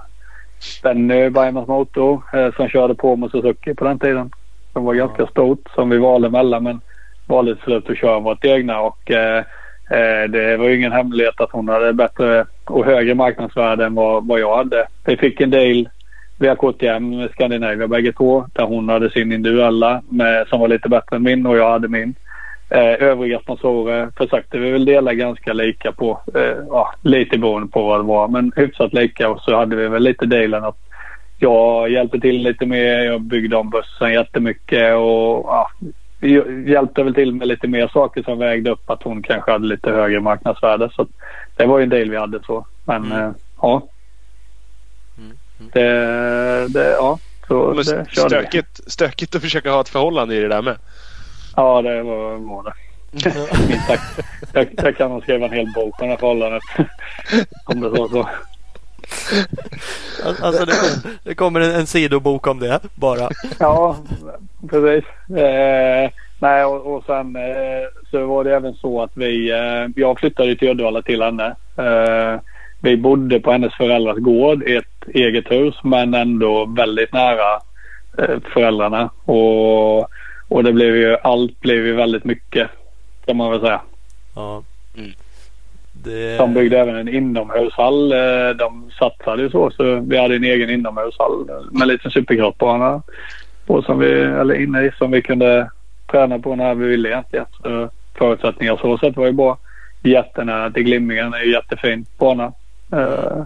Benny Bergmans Motor eh, som körde på med Suzuki på den tiden. Som var ganska stort som vi valde mellan men valde till slut att köra vårt egna och eh, eh, det var ju ingen hemlighet att hon hade bättre och högre marknadsvärde än vad, vad jag hade. Vi fick en deal via KTM med Scandinavia bägge två där hon hade sin individuella med, som var lite bättre än min och jag hade min. Eh, övriga sponsorer försökte vi väl dela ganska lika på. Eh, ja, lite beroende på vad det var men hyfsat lika och så hade vi väl lite dealen att jag hjälpte till lite mer. Jag byggde om bussen jättemycket och ja, hjälpte väl till med lite mer saker som vägde upp att hon kanske hade lite högre marknadsvärde. Så det var ju en del vi hade så. Men mm. eh, ja. Mm. Det, det, ja. Så Men det stökigt, vi. stökigt att försöka ha ett förhållande i det där med. Ja, det var, var det. jag, jag kan nog skriva en hel bok på det här förhållandet. Om det var så. Alltså det, det kommer en, en sidobok om det bara. Ja, precis. Eh, nej och, och sen eh, så var det även så att vi, eh, jag flyttade till Uddevalla till henne. Eh, vi bodde på hennes föräldrars gård i ett eget hus men ändå väldigt nära eh, föräldrarna. Och, och det blev ju, allt blev ju väldigt mycket kan man väl säga. Ja. Mm. Det... De byggde även en inomhushall. Eh, de satsade ju så. Så vi hade en egen inomhushall med en liten supercrossbana. som vi, eller inne i som vi kunde träna på när vi ville egentligen. Så förutsättningar så sätt var ju bra. Jättenära till Glimmingen. är ju jättefin bana. Uh,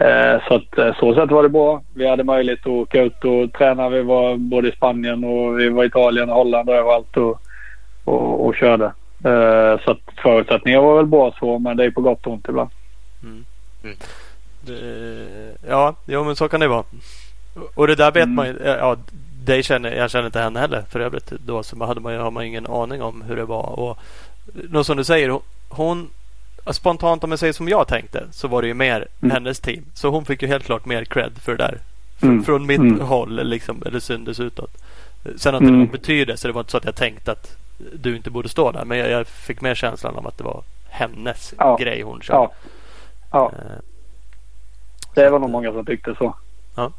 uh, så att så sätt var det bra. Vi hade möjlighet att åka ut och träna. Vi var både i Spanien och vi var i Italien och Holland och överallt och, och, och körde. Så att förutsättningarna var väl bra så men det är på gott och ont ibland. Mm. Mm. Det, ja, jo men så kan det vara. Och det där vet mm. man ju. Ja, dig känner, jag känner inte henne heller för övrigt. Då så hade man, har man ingen aning om hur det var. Och något som du säger. Hon spontant om jag säger som jag tänkte så var det ju mer mm. hennes team. Så hon fick ju helt klart mer cred för det där. Mm. Från mitt mm. håll liksom, eller syndes utåt. Sen att det mm. betyder så det var inte så att jag tänkte att du inte borde stå där. Men jag, jag fick mer känslan av att det var hennes ja. grej hon körde. Ja. ja. Eh, det var nog många som tyckte så. Ja.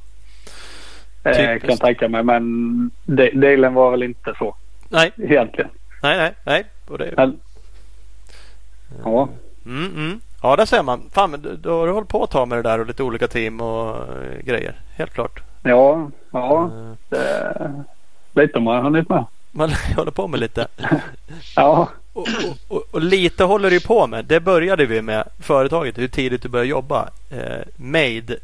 Eh, kan tänka mig. Men delen var väl inte så. Nej. Egentligen. Nej, nej, nej. Och det... Men, ja. Mm, mm. Ja, där ser man. Fan, då har du hållit på att ta med det där och lite olika team och uh, grejer. Helt klart. Ja, ja. Det, lite har man hunnit med man håller på med lite. ja. Och, och, och, lite håller du på med. Det började vi med företaget. Hur tidigt du började jobba. Eh, made.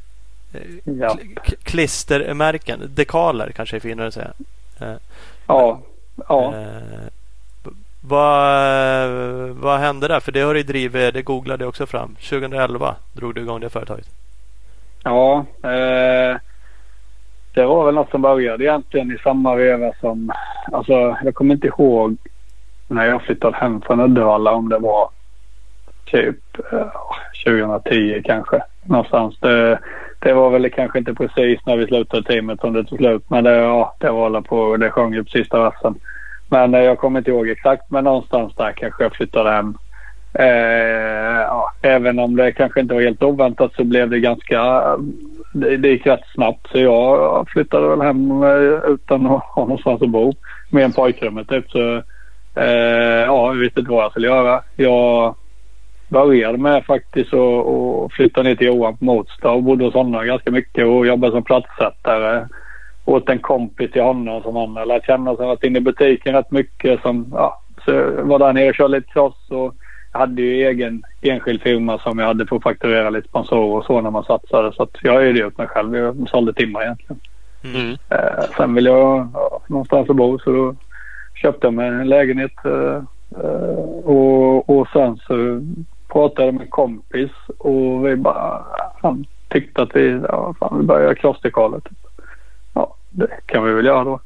Eh, ja. Klistermärken. Dekaler kanske är finare att säga. Eh, ja. ja. Eh, vad, vad hände där? För det har du drivit. Det googlade jag också fram. 2011 drog du igång det företaget. Ja. Eh, det var väl något som började egentligen i samma veva som... Alltså jag kommer inte ihåg när jag flyttade hem från Uddevalla om det var typ eh, 2010 kanske. Någonstans. Det, det var väl kanske inte precis när vi slutade teamet som det tog slut. Men det, ja, det var på det sjöng ju på sista versen. Men eh, jag kommer inte ihåg exakt. Men någonstans där kanske jag flyttade hem. Eh, ja, även om det kanske inte var helt oväntat så blev det ganska det, det gick rätt snabbt så jag flyttade väl hem eh, utan att ha någonstans att bo. Med en pojkrummet typ. Så, eh, ja, jag visste inte vad jag skulle göra. Jag började med faktiskt att flytta ner till Johan på Motstad och bodde hos honom ganska mycket och jobbade som platssättare åt en kompis till honom som han lärt känna. Sen varit inne i butiken rätt mycket. Som, ja, så var där nere och körde lite cross och jag hade ju egen enskild firma som jag hade för att fakturera lite sponsorer och så när man satsade. Så jag höjde upp mig själv. Jag sålde timmar egentligen. Mm. Eh, sen ville jag ja, någonstans att bo så då köpte jag mig en lägenhet. Eh, och, och sen så pratade jag med en kompis och vi bara, han tyckte att vi, ja, fan, vi börjar göra krossdekaler. Typ. Det kan vi väl göra då.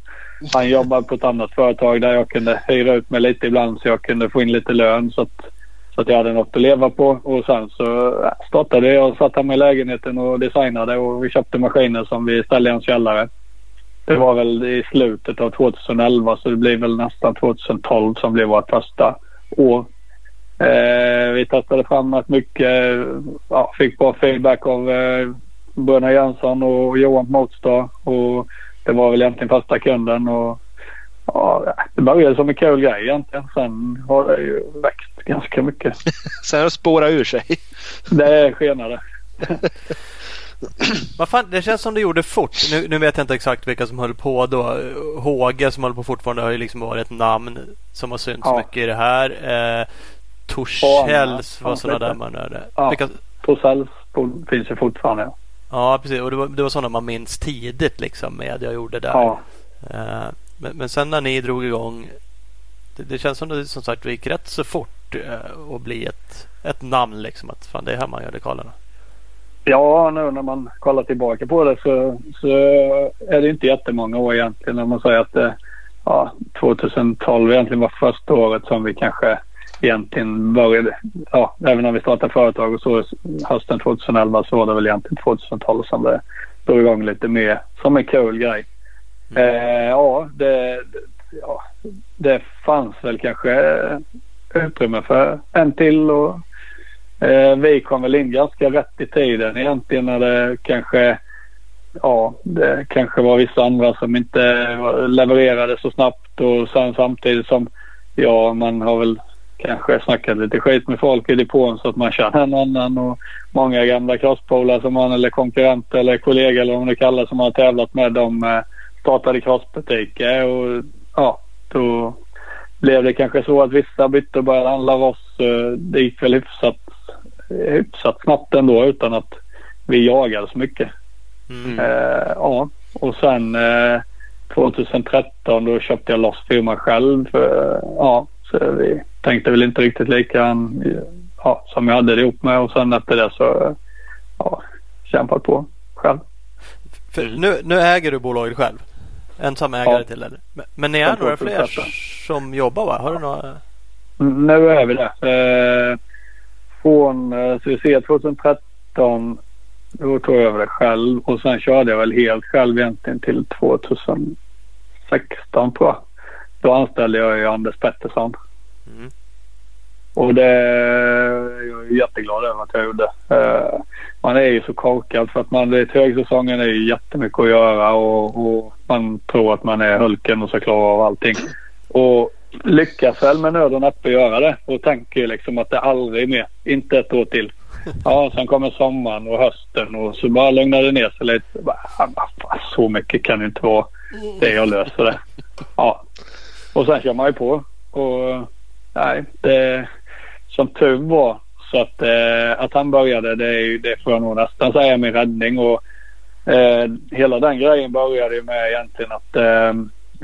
Han jobbade på ett annat företag där jag kunde hyra ut mig lite ibland så jag kunde få in lite lön. Så att så att jag hade något att leva på och sen så äh, startade jag och satt hemma i lägenheten och designade och vi köpte maskiner som vi ställde i hans källare. Det var väl i slutet av 2011 så det blir väl nästan 2012 som blev vårt första år. Eh, vi testade fram rätt mycket. Ja, fick bra feedback av eh, Bröderna Jönsson och Johan Motstad. Och det var väl egentligen första kunden. Och, ja, det började som en kul grej egentligen. Sen har det ju växt ganska mycket. Sen har det spårat ur sig. Det skenade. Vad fan, det känns som det gjorde fort. Nu, nu vet jag inte exakt vilka som höll på då. Håge som håller på fortfarande har ju liksom varit ett namn som har synts Ja. mycket i det här. Eh, Torsälls Ja, var sådana där man hörde. Ja. Vilka, Torsell finns ju fortfarande. Ja. Ja, precis. Och det var, det var sådana man minns tidigt liksom med jag gjorde där. Ja. Eh, men, men sen när ni drog igång. Det, det känns som det som sagt gick rätt så fort eh, att bli ett, ett namn liksom. Att fan det är här man gör dekalerna. Ja, nu när man kollar tillbaka på det så, så är det inte jättemånga år egentligen. När man säger att det, ja, 2012 egentligen var första året som vi kanske egentligen började. Ja, även när vi startade företag och så hösten 2011 så var det väl egentligen 2012 som det drog igång lite mer som en kul grej. Eh, ja, det, det- ja, det fanns väl kanske utrymme för en till och Eh, vi kom väl in ganska rätt i tiden egentligen när det kanske Ja, det kanske var vissa andra som inte levererade så snabbt och sen samtidigt som ja, man har väl kanske snackat lite skit med folk i depån så att man känner en annan och många gamla crosspolare som man eller konkurrenter eller kollegor eller vad man kallar som man har tävlat med de eh, startade crossbutiker och ja, då blev det kanske så att vissa bytte och började handla av oss. Eh, Det gick väl hyfsat, hyfsat snabbt ändå utan att vi jagade så mycket. Mm. Eh, ja, och sen eh, 2013 då köpte jag loss firman själv. Eh, ja, så vi tänkte väl inte riktigt lika ja, som jag hade det ihop med och sen efter det så eh, ja, kämpat på själv. För nu, nu äger du bolaget själv. Ensam ägare Ja. till det. Men, men ni är några fler 2013. som jobbar va? Har du några? Mm, Nu är vi det. Eh, från eh, så vi ser 2013 då tog jag över det själv och sen körde jag väl helt själv egentligen till 2016 tror jag. Då anställde jag ju Anders Pettersson. Mm. Och det är jag är jätteglad över att jag gjorde. Eh, man är ju så korkad för att man vet högsäsongen är ju jättemycket att göra och, och man tror att man är Hulken och ska klara av allting. Och lyckas väl med nöd och näppe göra det och tänker liksom att det aldrig mer, inte ett år till. Ja, sen kommer sommaren och hösten och så bara lugnar det ner sig lite. Bara, "Ah, Så mycket kan det inte vara. Det jag löser det. Ja. Och sen kör man ju på. Och nej, det som tur var så att, eh, att han började det, är det får jag nog nästan säga min räddning. Och, eh, hela den grejen började med egentligen att eh,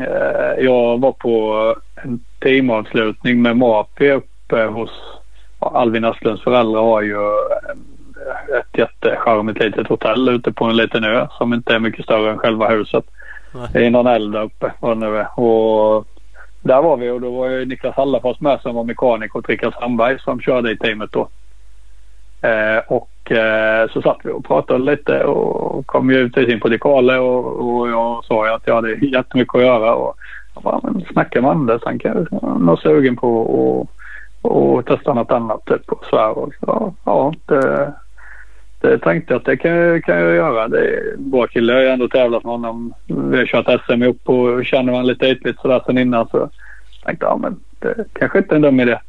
eh, jag var på en teamavslutning med Mapi uppe hos Alvin Asplunds föräldrar har ju eh, ett jättecharmigt litet hotell ute på en liten ö som inte är mycket större än själva huset. Nej. Är någon eld där uppe vad det nu är. Och där var vi och då var ju Niklas Hallafors med som var mekaniker och Rickard Sandberg som körde i teamet då. Eh, och eh, så satt vi och pratade lite och kom ju ut i sin på Dikale och, och jag sa ju att jag hade jättemycket att göra. Och jag bara, men snacka med Anders. Han kan vara sugen på att och testa något annat typ och så här. Och så, ja, det, det tänkte jag att det kan, kan jag göra. Det är en bra kille. Jag har ändå tävlat med honom. Vi har kört SM ihop och känner varandra lite ytligt sådär sen innan. Så jag tänkte ja men det kanske inte är en dum idé.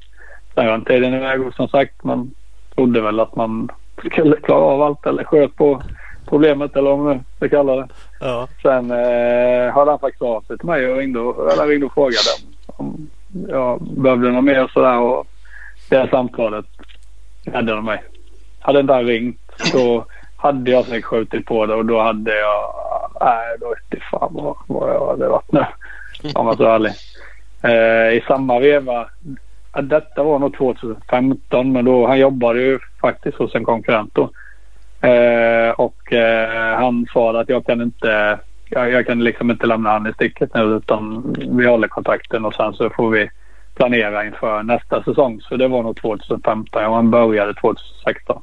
Sen rann tiden iväg och som sagt man trodde väl att man skulle klara av allt eller sköt på problemet eller vad man nu ska kalla det. Ja. Sen eh, hörde han faktiskt av sig till mig och ringde och, eller ringde och frågade om, jag behövde något mer och sådär. Och det samtalet räddade mig. Hade inte han ringt så hade jag säkert skjutit på det och då hade jag... Nej, då vete fan vad, vad jag hade varit nu. Om jag ska vara ärlig. Eh, I samma veva. Detta var nog 2015 men då han jobbade ju faktiskt hos en konkurrent då. Eh, och eh, han sa att jag kan inte jag, jag kan liksom inte lämna han i sticket nu utan vi håller kontakten och sen så får vi planera inför nästa säsong. Så det var nog 2015 och han började 2016.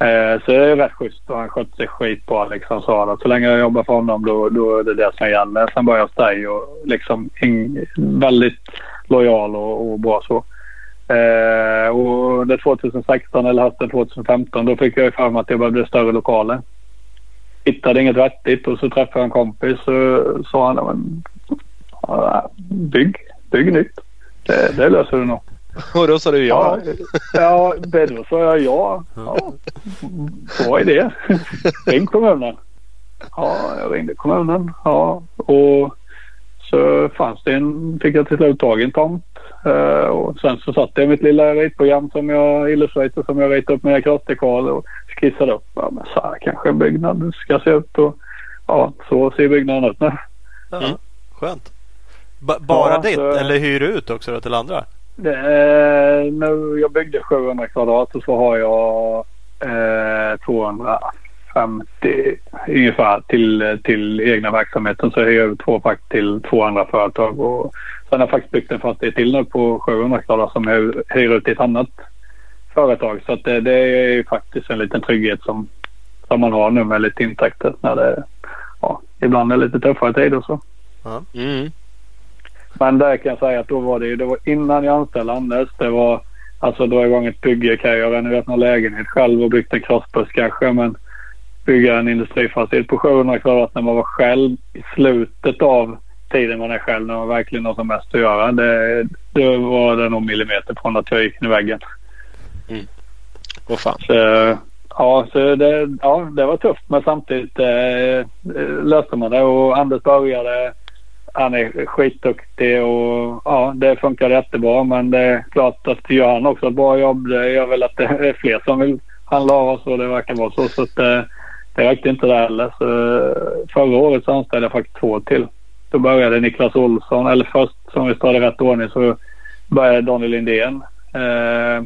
Eh, så det är rätt schysst och han skötte sig skitbra liksom sa att så länge jag jobbar för honom då, då är det det som gäller. Sen började jag hos dig och liksom in, väldigt lojal och, och bra så. Eh, och det 2016 eller hösten 2015 då fick jag för mig att jag behövde större lokaler. Hittade inget vettigt och så träffade jag en kompis och sa han bygg, bygg nytt. Det, det löser du nog. Och då sa du ja. Ja, ja det då sa jag ja. ja. Bra idé. Ring kommunen. Ja, jag ringde kommunen. Ja, och så fanns det en, fick jag till slut tag i en tomt. Uh, och sen så satte jag mitt lilla ritprogram som jag Illustrator som jag ritade upp med krossdekal och skissade upp. Ja, men så här kanske en byggnad ska se ut. Och, ja, så ser byggnaden ut nu. Ja, Skönt. Ba- bara Ja, ditt så- eller hyr du ut också då till andra? Det nu, jag byggde 700 kvadrat och så har jag eh, 250 ungefär till, till egna verksamheten. Så jag hyr ut två fack till två andra företag. Och sen har jag faktiskt byggt en fastighet till nu på 700 kvadrat som jag hyr ut till ett annat företag. Så att det, det är ju faktiskt en liten trygghet som, som man har nu med lite intäkter när det ja, ibland är lite tuffare tider. Så. Mm. Men där kan jag säga att då var det ju, det var innan jag anställde Anders. Det var alltså dra igång ett bygge kan jag renoverat någon lägenhet själv och byggt en crossbuss kanske. Men bygga en industrifastighet på 700 kvadrat när man var själv i slutet av tiden man är själv när man verkligen har som mest att göra. Det, det var det nog millimeter från att jag gick in i väggen. Åh fan. Så, ja, så det, ja, det var tufft men samtidigt eh, löste man det och Anders började. Han är skitduktig och ja, det funkar jättebra men det är klart att gör han också ett bra jobb det gör väl att det är fler som vill handla av oss och det verkar vara så. så att, eh, det räckte inte där heller. Så, eh, förra året så anställde jag faktiskt två till. Då började Niklas Olsson, eller först som vi i rätt ordning så började Daniel Lindén. Eh,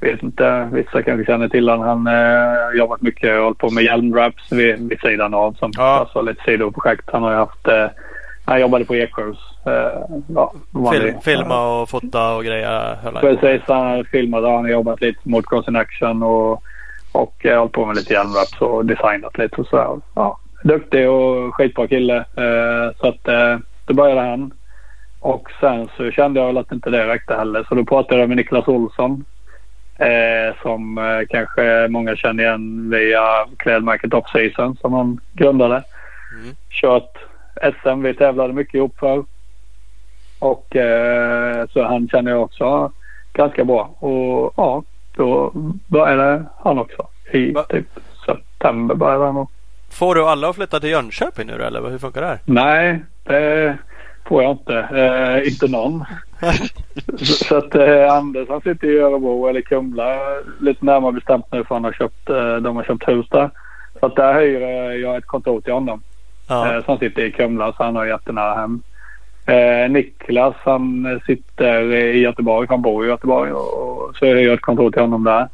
vet inte, vissa kanske känner till honom. Han har eh, jobbat mycket och hållit på med hjälmwraps vid, vid sidan av som Ja. alltså lite sidoprojekt. Han har ju haft, eh, han jobbade på Eksjös. Eh, ja, Film, filma och fota och grejer höll han. Precis, han och han har jobbat lite mot Cross in Action och, och eh, hållit på med lite hjälmwraps och designat lite och sådär. Ja, duktig och skitbra kille. Eh, så att då började han. Och sen så kände jag väl att inte det räckte heller. Så då pratade jag med Niklas Olsson. Eh, som eh, kanske många känner igen via klädmärket Off Season som han grundade. Mm. Kört SM vi tävlade mycket ihop för. Och eh, så han känner jag också ganska bra. Och ja, då började han också. I Va? typ september började han. Får du alla att flytta till Jönköping nu eller hur funkar det här? Nej, det får jag inte. Eh, inte någon. så, så att eh, Anders han sitter i Örebro eller Kumla lite närmare bestämt nu för han har köpt, eh, de har köpt hus där. Så att där hyr jag ett kontor till honom. Ja. Eh, som sitter i Kumla så han har jättenära hem. Eh, Niklas han sitter i Göteborg. Han bor i Göteborg och, så hyr jag ett kontor till honom där.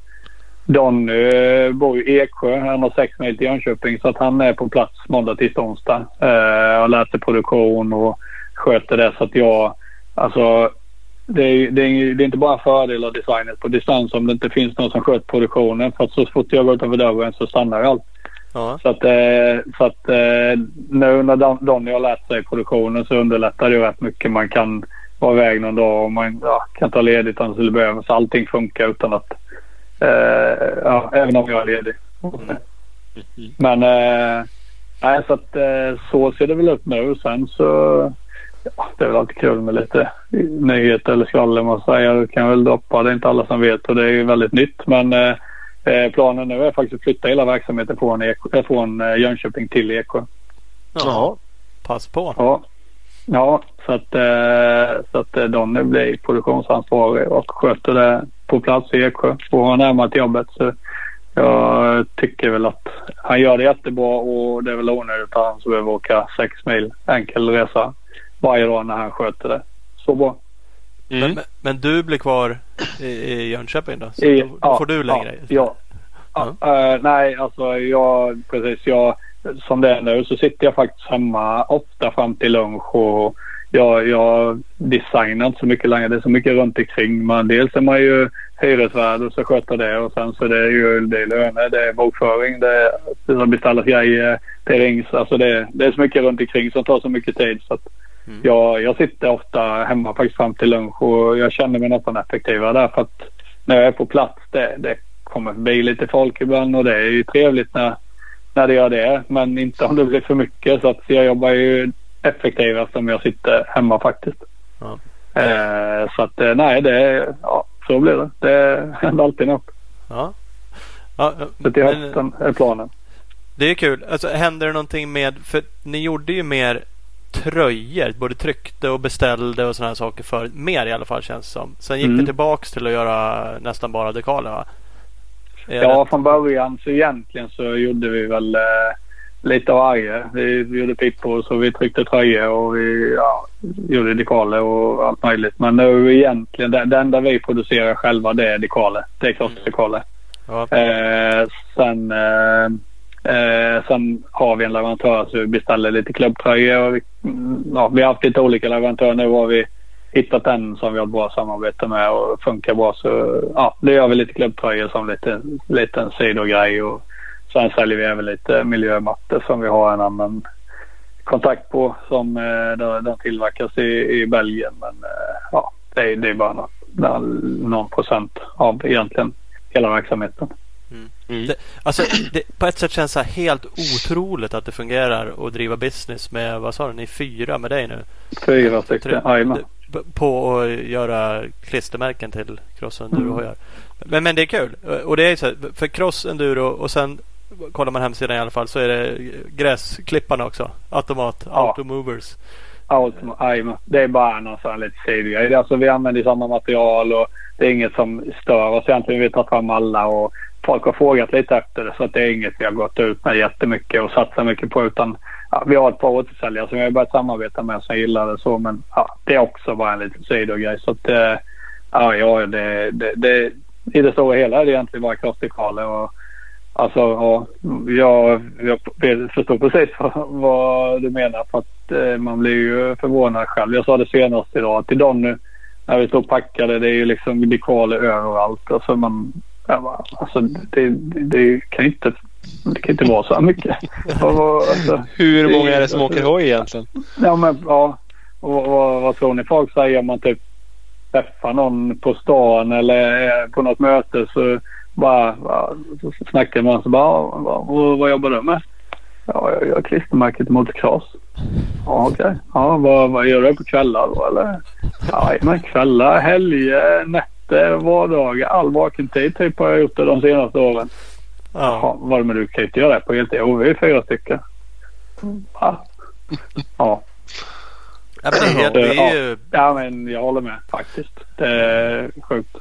Donny eh, bor i Eksjö. Han har sex mil till Jönköping så att han är på plats måndag tisdag, onsdag. Eh, och läser produktion och sköter det så att jag alltså det är, det, är, det är inte bara fördelar designet på distans om det inte finns någon som sköter produktionen. För att så fort jag går utanför dörren så stannar allt. Ja. Så att, eh, så att eh, nu när Don- Donny har lärt sig produktionen så underlättar det rätt mycket. Man kan vara iväg någon dag och man ja, kan ta ledigt om det behövas. Så allting funkar utan att... Eh, ja, även om jag är ledig. Men eh, nej, så att eh, så ser det väl ut nu. Sen så... Ja, det är väl alltid kul med lite nyheter eller skvaller man säger. Det kan väl droppa. Det är inte alla som vet och det är ju väldigt nytt. Men planen nu är faktiskt att flytta hela verksamheten från, Eksjö, eh, från eh, Jönköping till Eksjö. ja. Pass på. Ja, ja så att, eh, så att eh, Donny blir produktionsansvarig och sköter det på plats i Eksjö och har närmare till jobbet. Så jag tycker väl att han gör det jättebra och det är väl onödigt att han så behöver åka sex mil enkel resa varje dag när han sköter det så bra. Men, Mm. men, men du blir kvar i, i Jönköping då? Så I- då, då ja, får du längre? Ja. ja. eh, nej, alltså jag precis. Jag, som det är nu så sitter jag faktiskt hemma ofta fram till lunch och jag, jag designar inte så mycket längre. Det är så mycket runt omkring. Men dels är man ju hyresvärd och så sköter det och sen så är det ju det är löner, det är bokföring, det är det beställas grejer, det rings. Alltså det, det är så mycket runt omkring som tar så mycket tid. Så att Mm. jag, jag sitter ofta hemma faktiskt fram till lunch och jag känner mig nästan effektivare där för att när jag är på plats det, det kommer förbi lite folk ibland och det är ju trevligt när, när det gör det. Men inte om det blir för mycket så att jag jobbar ju effektivast om jag sitter hemma faktiskt. Ja. Eh, så att nej, det, ja, så blir det. Det händer alltid något. Ja. ja så till hösten är planen. Det är kul. Alltså, händer det någonting med, för ni gjorde ju mer tröjor, både tryckte och beställde och sådana saker för mer i alla fall känns det som. Sen gick mm. det tillbaks till att göra nästan bara dekaler va? ja, rätt? från början så egentligen så gjorde vi väl eh, lite av varje. Vi, vi gjorde pippor så vi tryckte tröjor och vi ja, gjorde dekaler och allt möjligt. Men nu egentligen det, det enda vi producerar själva det är dekaler. Det är klossdekaler. Mm. Ja. Eh, sen eh, Eh, sen har vi en leverantör så vi beställer lite klubbtröjor. Vi, mm, ja, vi har haft lite olika leverantörer. Nu har vi hittat en som vi har ett bra samarbete med och funkar bra. Så ja, det gör vi lite klubbtröjor som lite liten sidogrej. Och sen säljer vi även lite miljömattor som vi har en annan kontakt på som eh, den tillverkas i, i Belgien. Men eh, ja, det är, det är bara någon, någon procent av egentligen hela verksamheten. Mm. Det, alltså, det, på ett sätt känns det helt otroligt att det fungerar att driva business med, vad sa du, ni fyra med dig nu? Fyra stycken, jajamän. På att göra klistermärken till cross enduro hojar. Mm. Men, men det är kul. Och det är så för cross enduro och sen kollar man hemsidan i alla fall så är det gräsklipparna också. Automat, ja. automovers. Automat, det är bara någon sån här lite sidogrej. Alltså vi använder samma material och det är inget som stör oss egentligen. Vi tar fram alla och folk har frågat lite efter det så att det är inget vi har gått ut med jättemycket och satsat mycket på utan ja, vi har ett par återförsäljare som vi har börjat samarbeta med som gillar det så men ja, det är också bara en liten sidogrej så att eh, ja, ja det, det, det, i det stora hela är det egentligen bara krossdekaler och alltså ja, jag, jag förstår precis vad du menar för att eh, man blir ju förvånad själv. Jag sa det senast idag till Donny när vi stod packade. Det är ju liksom dekaler överallt. Alltså man, alltså det, det, kan inte det kan inte vara så här mycket. alltså, Hur många är det som åker hoj egentligen? Ja, men, ja. Och, och, vad tror ni folk säger om man typ träffar någon på stan eller på något möte så bara, bara så snackar man så bara, vad, vad jobbar du med? Ja, jag gör klistermärket till motocross. Ja, okej. Okay. Ja, vad, vad gör du på kvällar då eller? Ja, men kvällar, helger, nätter nätter, vardagar, all vaken tid typ har jag gjort det de senaste åren. Ja. Jaha, vad men du kan inte göra det på heltid. Jo, vi är fyra stycken. Ja. ja. Ja, men det, är, det är ju... ja, men jag håller med faktiskt. Det är sjukt.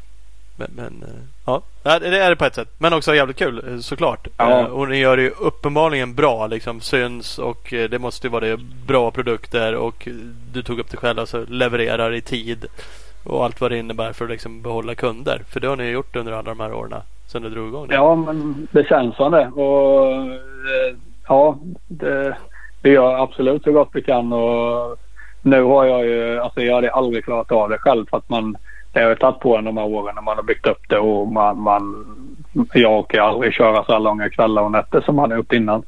Men, men ja, det är det på ett sätt. Men också jävligt kul eh, såklart. Ja. Eh, och ni gör det ju uppenbarligen bra. Liksom syns och eh, det måste ju vara det. Bra produkter och du tog upp det själv. Alltså levererar i tid och allt vad det innebär för att liksom behålla kunder. För det har ni gjort under alla de här åren sedan du drog igång det. Ja, men det känns som det. Och, eh, ja, det, vi gör absolut så gott vi kan. Och nu har jag ju, alltså jag hade aldrig klarat av det själv för att man, det har ju tagit på en de här åren när man har byggt upp det och man, man jag orkar aldrig köra så här långa kvällar och nätter som man har gjort innan.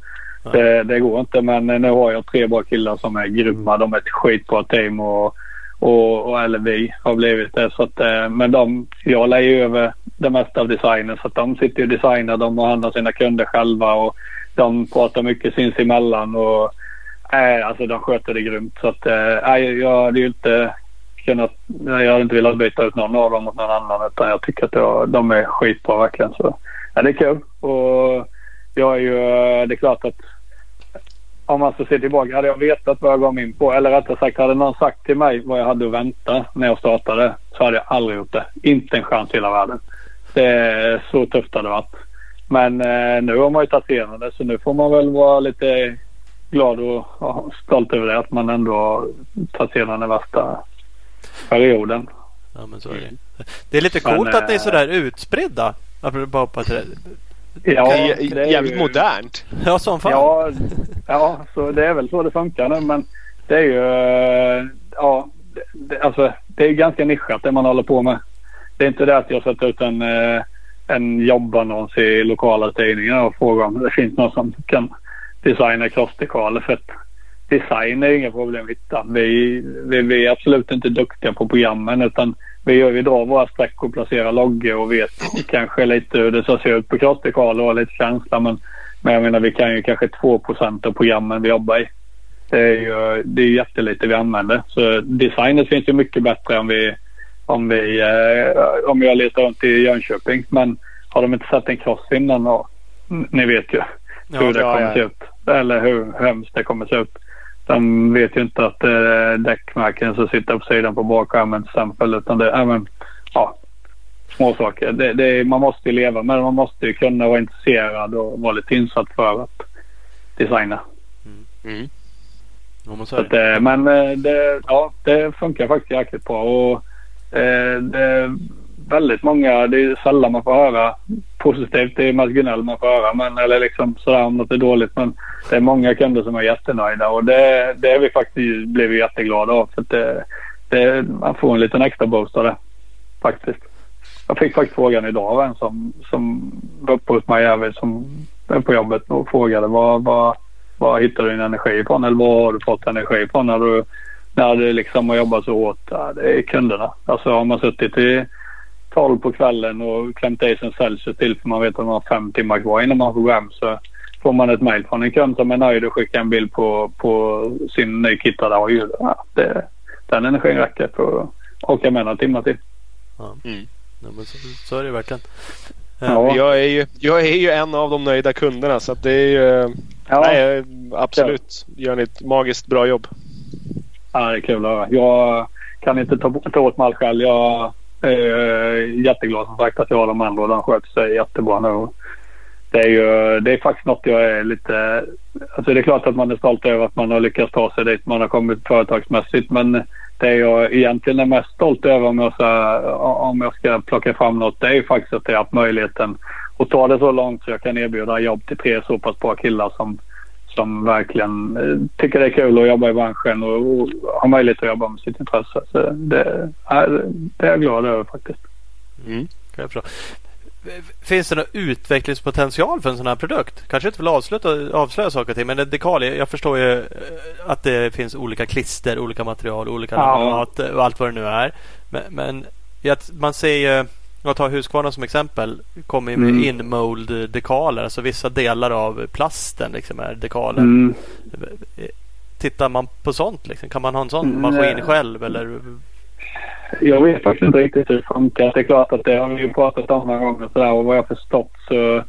Det, det, går inte men nu har jag tre bra killar som är grymma. De är ett skitbra team och och, och, eller vi har blivit det. Så att, eh, men de, jag lägger ju över det mesta av designen så att de sitter och designar. De handlar sina kunder själva och de pratar mycket sinsemellan. Och, äh, alltså de sköter det grymt. Så att, äh, jag hade ju inte kunnat, jag hade inte velat byta ut någon av dem mot någon annan utan jag tycker att jag, de är skitbra verkligen. Så ja, det är kul. Och jag är ju, eh, det är klart att om man ska se tillbaka, hade jag vetat vad jag gav mig in på, eller rättare sagt hade någon sagt till mig vad jag hade att vänta när jag startade så hade jag aldrig gjort det. Inte en chans i hela världen. Det är så tufft hade det varit. Men eh, nu har man ju tagit igenom det så nu får man väl vara lite glad och ja, stolt över det att man ändå har tagit igenom den värsta perioden. Ja, men så är det. det är lite coolt men, att ni är eh, sådär utspridda. Apropå Ja, det är jävligt ju... modernt. Ja, som fan. Ja, ja, så det är väl så det funkar nu. Men det är ju... Ja, det, alltså, det är ganska nischat det man håller på med. Det är inte det att jag sätter ut en, eh, en jobbannons i lokala tidningar och frågar om det finns någon som kan designa crossdekaler. För att design är inga problem att hitta. Vi, vi, vi är absolut inte duktiga på programmen utan vi, gör, vi drar våra streck och placerar loggor och vet kanske lite hur det ska se ut på crossdekaler och lite känsla. Men, men jag menar vi kan ju kanske 2% av programmen vi jobbar i. Det är ju det är jättelite vi använder. Så designet finns ju mycket bättre om vi om vi eh, om jag letar runt i Jönköping. Men har de inte sett en crossfin än? Ja, ni vet ju Ja, hur det ja, kommer ja. se ut. Eller hur hemskt det kommer se ut. De vet ju inte att det är däckmärken som sitter på sidan på bakskärmen till exempel. Utan det är men, ja, små saker. Det, det, man måste ju leva med det. Man måste ju kunna vara intresserad och vara lite insatt för att designa. Mm. Är att, eh, men eh, det, ja, det funkar faktiskt jäkligt bra. Och, eh, det väldigt många, det är sällan man får höra positivt. Det är mest gnäll man får höra. Men, eller liksom sådär om något är dåligt. Men det är många kunder som är jättenöjda och det, det är vi faktiskt, blev vi jätteglada av. För att det, det, man får en liten extra boost av det. Faktiskt. Jag fick faktiskt frågan idag av en som, som var uppe hos mig även som är på jobbet och frågade vad, vad, vad hittar du din energi ifrån eller vad har du fått energi ifrån när du, när du liksom har jobbat så hårt? Ja, det är kunderna. Alltså har man suttit i 12 på kvällen och klämt i sig en Celsius till för man vet att man har fem timmar kvar innan man får gå hem så får man ett mejl från en kund som är nöjd och skickar en bild på, på sin nykittade AI. Ja, det, den energin räcker för att åka med några timmar till. Mm. Ja, men så, så är det verkligen. Ja. Jag, är ju, jag är ju en av de nöjda kunderna så att det är ju... Ja. Nej, absolut. Gör ni ett magiskt bra jobb. Ja, det är kul att höra. Jag kan inte ta, ta åt mig allt själv. Jag är jätteglad som sagt att jag har de andra och de sköter sig jättebra nu. Det är ju det är faktiskt något jag är lite... Alltså det är klart att man är stolt över att man har lyckats ta sig dit man har kommit företagsmässigt. Men det jag egentligen är mest stolt över om jag ska, om jag ska plocka fram något det är ju faktiskt att jag har haft möjligheten att ta det så långt så jag kan erbjuda jobb till tre så pass bra killar som som verkligen eh, tycker det är kul att jobba i branschen och, och har möjlighet att jobba med sitt intresse. Så det, är, det är jag glad över faktiskt. Mm. Jag förstå. Finns det någon utvecklingspotential för en sån här produkt? Kanske inte vill avsluta, avslöja saker och ting men en dekal, jag förstår ju eh, att det finns olika klister, olika material, olika Ja. laminat och allt vad det nu är. Men, men man ser ju, jag tar Husqvarna som exempel, kommer med Mm. inmold dekaler, alltså vissa delar av plasten liksom är dekaler. Mm. Tittar man på sånt liksom? Kan man ha en sån Mm, maskin nej. själv eller? Jag vet faktiskt inte riktigt hur det funkar. Det är klart att det har vi ju pratat om några gånger sådär och vad jag förstått så,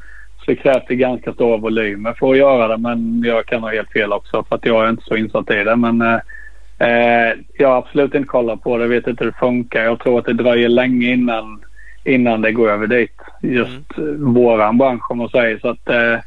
så krävs det ganska stora volymer för att göra det. Men jag kan ha helt fel också för att jag är inte så insatt i det. Men eh, eh, jag har absolut inte kollat på det. vet inte hur det funkar. Jag tror att det dröjer länge innan, innan det går över dit. Just mm. våran bransch om man säger. Så att, eh,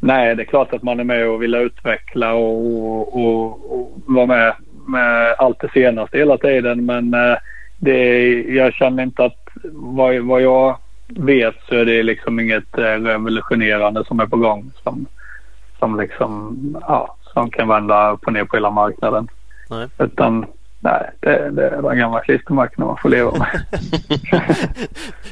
nej, det är klart att man är med och vill utveckla och, och, och vara med med allt det senaste hela tiden. Men eh, det, jag känner inte att vad, vad jag vet så är det liksom inget eh, revolutionerande som är på gång som, som liksom ja, som kan vända upp och ner på hela marknaden. Nej. Utan nej, det, det är den gamla klistermärkena man får leva med.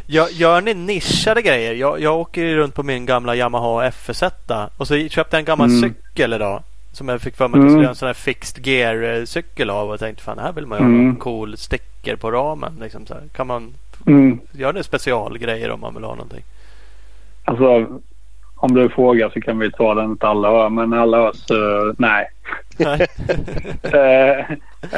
gör, gör ni nischade grejer? Jag, jag åker ju runt på min gamla Yamaha FS1 och så köpte jag en gammal Mm. cykel idag. Som jag fick för mig att jag Mm. skulle göra en sån här fixed gear eh, cykel av och tänkte fan här vill man ju ha Mm. en cool sticker på ramen. Liksom så här. Kan man Mm. göra specialgrejer om man vill ha någonting? Alltså om du frågar så kan vi ta den inte alla hör men alla hör så nej. Nej. eh,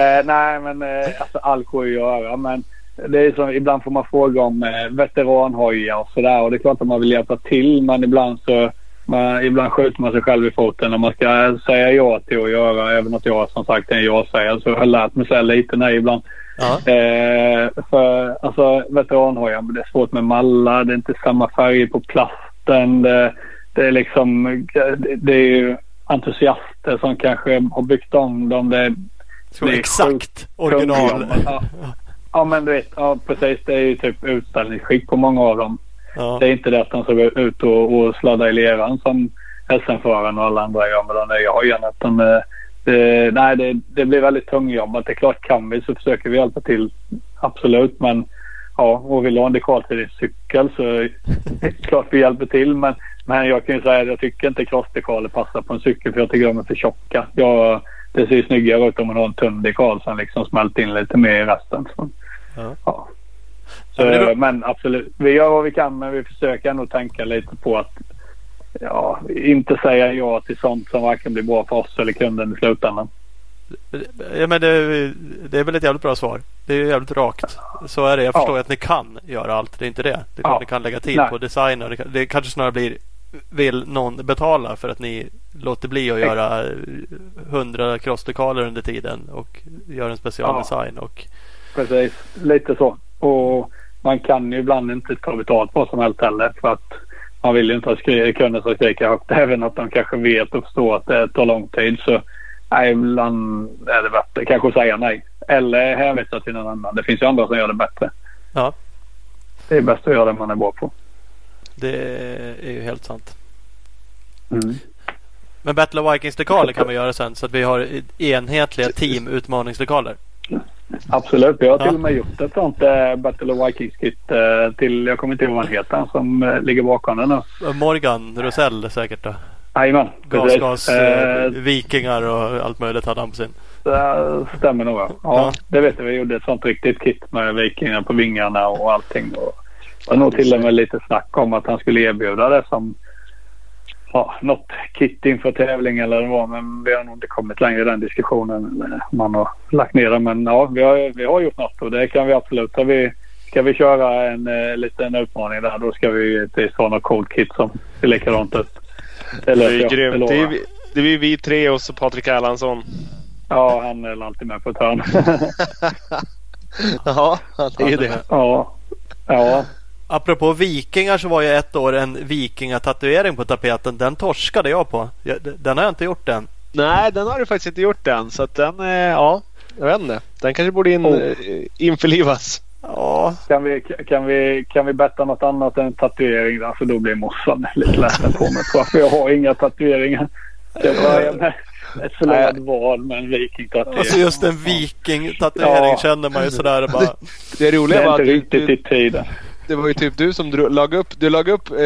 eh, nej men eh, alltså allt går ju att göra men det är som, ibland får man fråga om eh, veteranhojar och sådär och det är klart att man vill hjälpa till men ibland så man, ibland skjuter man sig själv i foten när man ska säga ja till att göra. Även att jag som sagt är en ja-sägare så jag har lärt mig säga lite nej ibland. Ja. Eh, för alltså veteranhojar, det är svårt med mallar. Det är inte samma färger på plasten. Det, det är liksom det, är ju entusiaster som kanske har byggt om dem. Det, Så Det är exakt original. Ja. ja men du vet, ja, precis. Det är ju typ utställningsskick på många av dem. Ja. Det är inte det att de ska gå ut och, och sladda i leran som SM-föraren och alla andra gör med de nya hojarna. Utan det, det, nej, det, det blir väldigt tungjobbat. Det är klart kan vi så försöker vi hjälpa till. Absolut. Men ja, och vill du ha en dekal till din cykel så är det klart vi hjälper till. Men, men jag kan ju säga att jag tycker inte crossdekaler passar på en cykel för jag tycker de är för tjocka. Jag, det ser snyggare ut om man har en tunn dekal som liksom smälter in lite mer i resten. Så, Ja. ja. Så, Ja, men absolut, vi gör vad vi kan men vi försöker ändå tänka lite på att ja, inte säga ja till sånt som varken blir bra för oss eller kunden i slutändan. Ja, men det, det är väl ett jävligt bra svar. Det är ju jävligt rakt. Så är det. Jag förstår Ja. att ni kan göra allt. Det är inte det. Det Ja. ni kan lägga tid Nej. på design. Och det, det kanske snarare blir vill någon betala för att ni låter bli att göra hundra crossdekaler under tiden och göra en specialdesign. Och, Precis, lite så. Och man kan ju ibland inte ta betalt på som helst heller för att man vill ju inte ha skri- kunder som skriker högt även att de kanske vet och förstår att det tar lång tid. Så nej, ibland är det bättre kanske att säga nej. Eller hänvisa till någon annan. Det finns ju andra som gör det bättre. ja, Det är bäst att göra det man är bra på. det är ju helt sant. Mm. Men Battle of Vikings-dekaler kan vi göra sen så att vi har enhetliga team utmaningsdekaler. Absolut. Vi har till och med gjort ett sånt äh, Battle of Vikings-kit äh, till, jag kommer inte ihåg vad han heter, som äh, ligger bakom den nu. Morgan Rosell säkert då. Jajamän. Gasgas, Eh, vikingar och allt möjligt hade han på sin. Det stämmer nog. Ja. Ja. Det vet jag. Vi gjorde ett sånt riktigt kit med vikingar på vingarna och allting. Och det var nog till och med lite snack om att han skulle erbjuda det som ja, något kit inför tävling eller vad det var. Men vi har nog inte kommit längre i den diskussionen. Man har lagt ner det. Men ja, vi har, vi har gjort något och det kan vi absolut. Vi, ska vi köra en eh, liten utmaning där då ska vi ha något coolt kit som ser likadant ut. Det Eller, är ju ja, grymt. Det är, vi- det är vi tre och så Patrik Erlandsson. Ja, han är alltid med på ett hörn. Ja, han är ju det. ja. Ja. Apropå vikingar så var ju ett år en vikingatatuering på tapeten. Den torskade jag på. Den har jag inte gjort än. Nej, den har du faktiskt inte gjort än. Så att den, eh, ja, jag vet inte. Den kanske borde in, Oh. eh, införlivas. Ja, Kan vi, kan, vi, kan vi betta något annat än tatuering? Alltså då blir morsan lite ledsen på mig. För jag har inga tatueringar. Jag börjar med ett förlorat val med en vikingtatuering. alltså just en viking-tatuering Ja. känner man ju sådär bara. Det det roliga är var inte riktigt du, i tiden. det var ju typ du som drog, lag upp, du lag upp eh,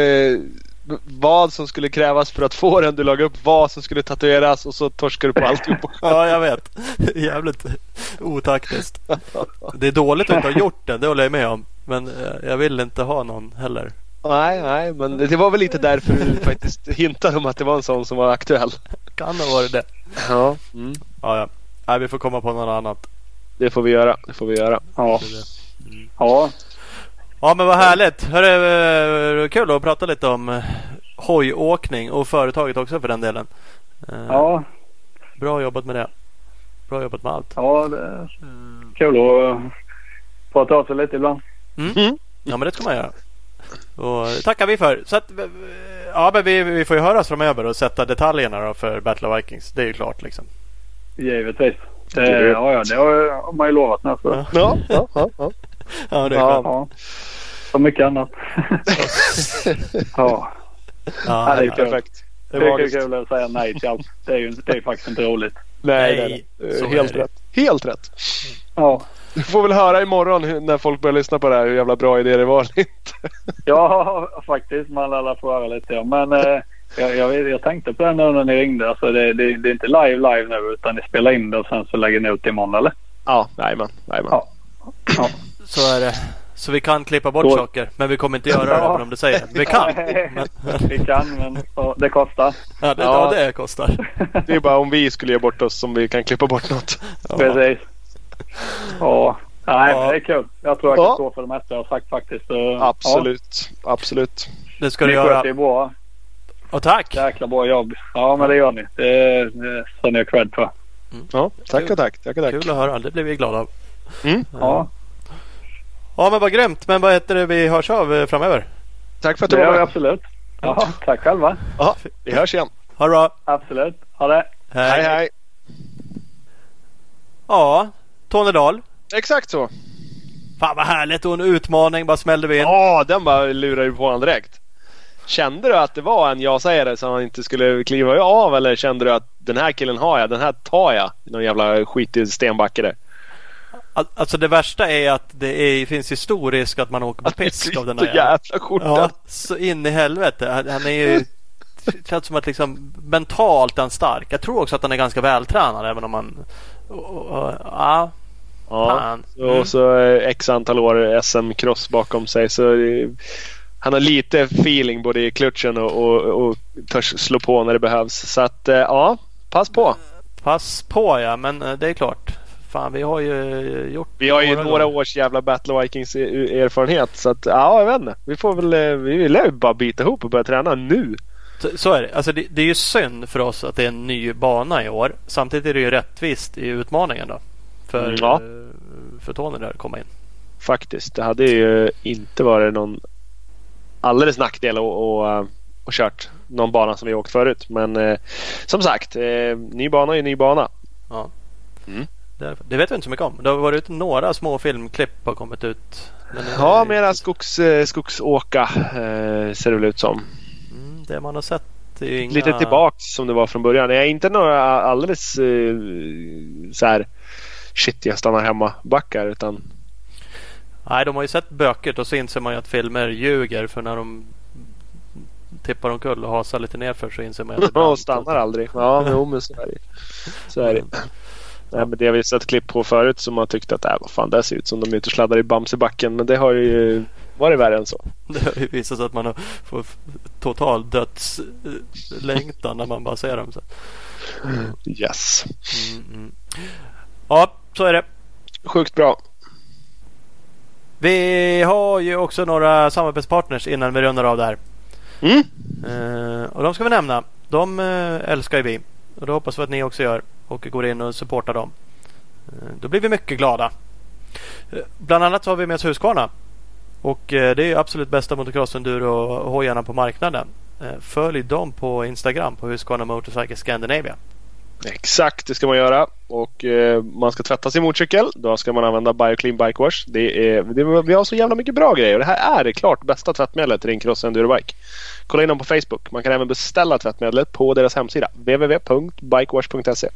vad som skulle krävas för att få den. Du lag upp vad som skulle tatueras och så torskade du på alltihop. Ja, jag vet. Jävligt otaktiskt. Det är dåligt att inte ha gjort den, det håller jag med om. Men eh, jag vill inte ha någon heller. nej, nej, men det var väl lite därför du faktiskt hintade om att det var en sån som var aktuell. Kan ha varit det. Ja, mm. Ja, ja. Nej, vi får komma på något annat. det får vi göra. Det får vi göra. Ja. ja. Ja, men vad härligt. Hörru, eh, kul att prata lite om eh, hojåkning och företaget också för den delen. Eh, Ja. Bra jobbat med det. Bra jobbat med allt. Ja, det är kul att prata av sig lite ibland. Mm. Ja, men det ska man göra. Och det tackar vi för. Så att, ja, men vi, vi får ju höras framöver och sätta detaljerna då för Battle of Vikings. Det är ju klart liksom. Givetvis. Det, ja, ja, det har man ju lovat nu. Så. Ja. Ja, ja, ja. ja. Det är Ja. skönt. Ja. Och mycket annat. ja. Ja, det är ja. kul. Perfekt. Det Det är magiskt. kul att säga nej till allt. Det är ju det är faktiskt inte roligt. Nej, Nej. Helt är det. rätt. Helt rätt. Ja. Du får väl höra imorgon när folk börjar lyssna på det här hur jävla bra idé det var eller inte. Ja, faktiskt. Man alla får höra lite. Ja. Men eh, jag, jag, jag tänkte på det nu när ni ringde. Alltså, det, det, det är inte live live nu utan ni spelar in det och sen så lägger ni ut det imorgon eller? Ja, jajamän. Ja. Ja. Så är det. Så vi kan klippa bort Då- saker. Men vi kommer inte göra det Ja. även om du säger. Vi kan. Men, Vi kan men ja, det kostar. ja, det, Ja. ja, det kostar. Det är bara om vi skulle ge bort oss som vi kan klippa bort något. Ja. Precis. Ja. Nej, Ja. det är kul. Jag tror jag Ja. kan stå för det mesta jag har sagt faktiskt. Så, Absolut. Absolut. Det ska Ja. du Ni sköter göra. ju bra. Och tack. Jäkla bra jobb. Ja, men det gör ni. Det, det ska ni ha cred för. Ja, tack och tack. Tack och tack. Kul att höra. Det blir vi glada av. Mm. Ja, Ja men vad grymt. Men vad heter det vi hörs av eh, framöver? Tack för att du det var gör vi med. absolut. Ja, tack själva. Ja, vi hörs igen. Ha det bra. Absolut. Ha det. Hej hej. Ja, Tornedal. Exakt så. Fan vad härligt och en utmaning bara smällde vi in. Ja, den bara lurar ju på honom direkt. Kände du att det var en ja-sägare som han inte skulle kliva av eller kände du att den här killen har jag, den här tar jag? Någon jävla skitig stenbacke Alltså det värsta är att det är, finns ju stor risk att man åker på pisk av den här jävla skjortan. Ja, så in i helvete. Han, han är ju... Det känns som att liksom mentalt är han stark. Jag tror också att han är ganska vältränad även om och- Ja, Ja. Och så x antal år SM-cross bakom sig. Så han har lite feeling både i klutchen och, och, och törs slå på när det behövs. Så att eh, ja, pass på. Pass på ja, men eh, det är klart. Fan, vi har ju gjort Vi har ju några några års jävla Battle Vikings e- erfarenhet. Så att, ja, jag vet inte. Vi får väl, eh, vi lär ju bara bita ihop och börja träna nu. Så- Så är det. Alltså det, det är ju synd för oss att det är en ny bana i år. Samtidigt är det ju rättvist i utmaningen då. För, ja. eh, för Tony där att komma in. Faktiskt. Det hade ju inte varit någon alldeles nackdel att och, eh, och kört någon bana som vi åkt förut. Men eh, som sagt, eh, ny bana är ju ny bana. Ja. Mm. Det, det vet vi inte så mycket om. Det har varit några små filmklipp har kommit ut. Men Ja, mera skogs, eh, skogsåka eh, ser det väl ut som. Mm, det man har sett är inga... Lite tillbaks som det var från början. Det är inte några alldeles eh, så här shit jag stannar hemma backar utan Nej, de har ju sett böket och så inser man ju att filmer ljuger. För när de tippar omkull och hasar lite nerför så inser man ju att det är och stannar aldrig. Ja, jo, men så är det. Så är det. Nej, men det har vi sett klipp på förut som har tyckt att äh, vad fan det ser ut som de är ute och sladdar i Bamsebacken. Men det har ju varit värre än så. Det har ju visat sig att man har får total dödslängtan när man bara ser dem. Så. Yes. Mm, mm. Ja, så är det. Sjukt bra. Vi har ju också några samarbetspartners innan vi rundar av där. Mm. Eh, och de ska vi nämna. De eh, älskar ju vi. Och det hoppas vi att ni också gör. Och går in och supportar dem. Eh, då blir vi mycket glada. Eh, bland annat så har vi med oss Husqvarna. Och eh, det är absolut bästa motocross enduro hojarna på marknaden. Följ dem på Instagram på Husqvarna Motorcycle Scandinavia. Exakt, det ska man göra. Och eh, man ska tvätta sin motorcykel. Då ska man använda Bioclean Bike Wash. Det är, det, vi har så jävla mycket bra grejer. Och det här är det klart bästa tvättmedlet till din cross endurobike. Kolla in dem på Facebook. Man kan även beställa tvättmedlet på deras hemsida. www.bikewash.se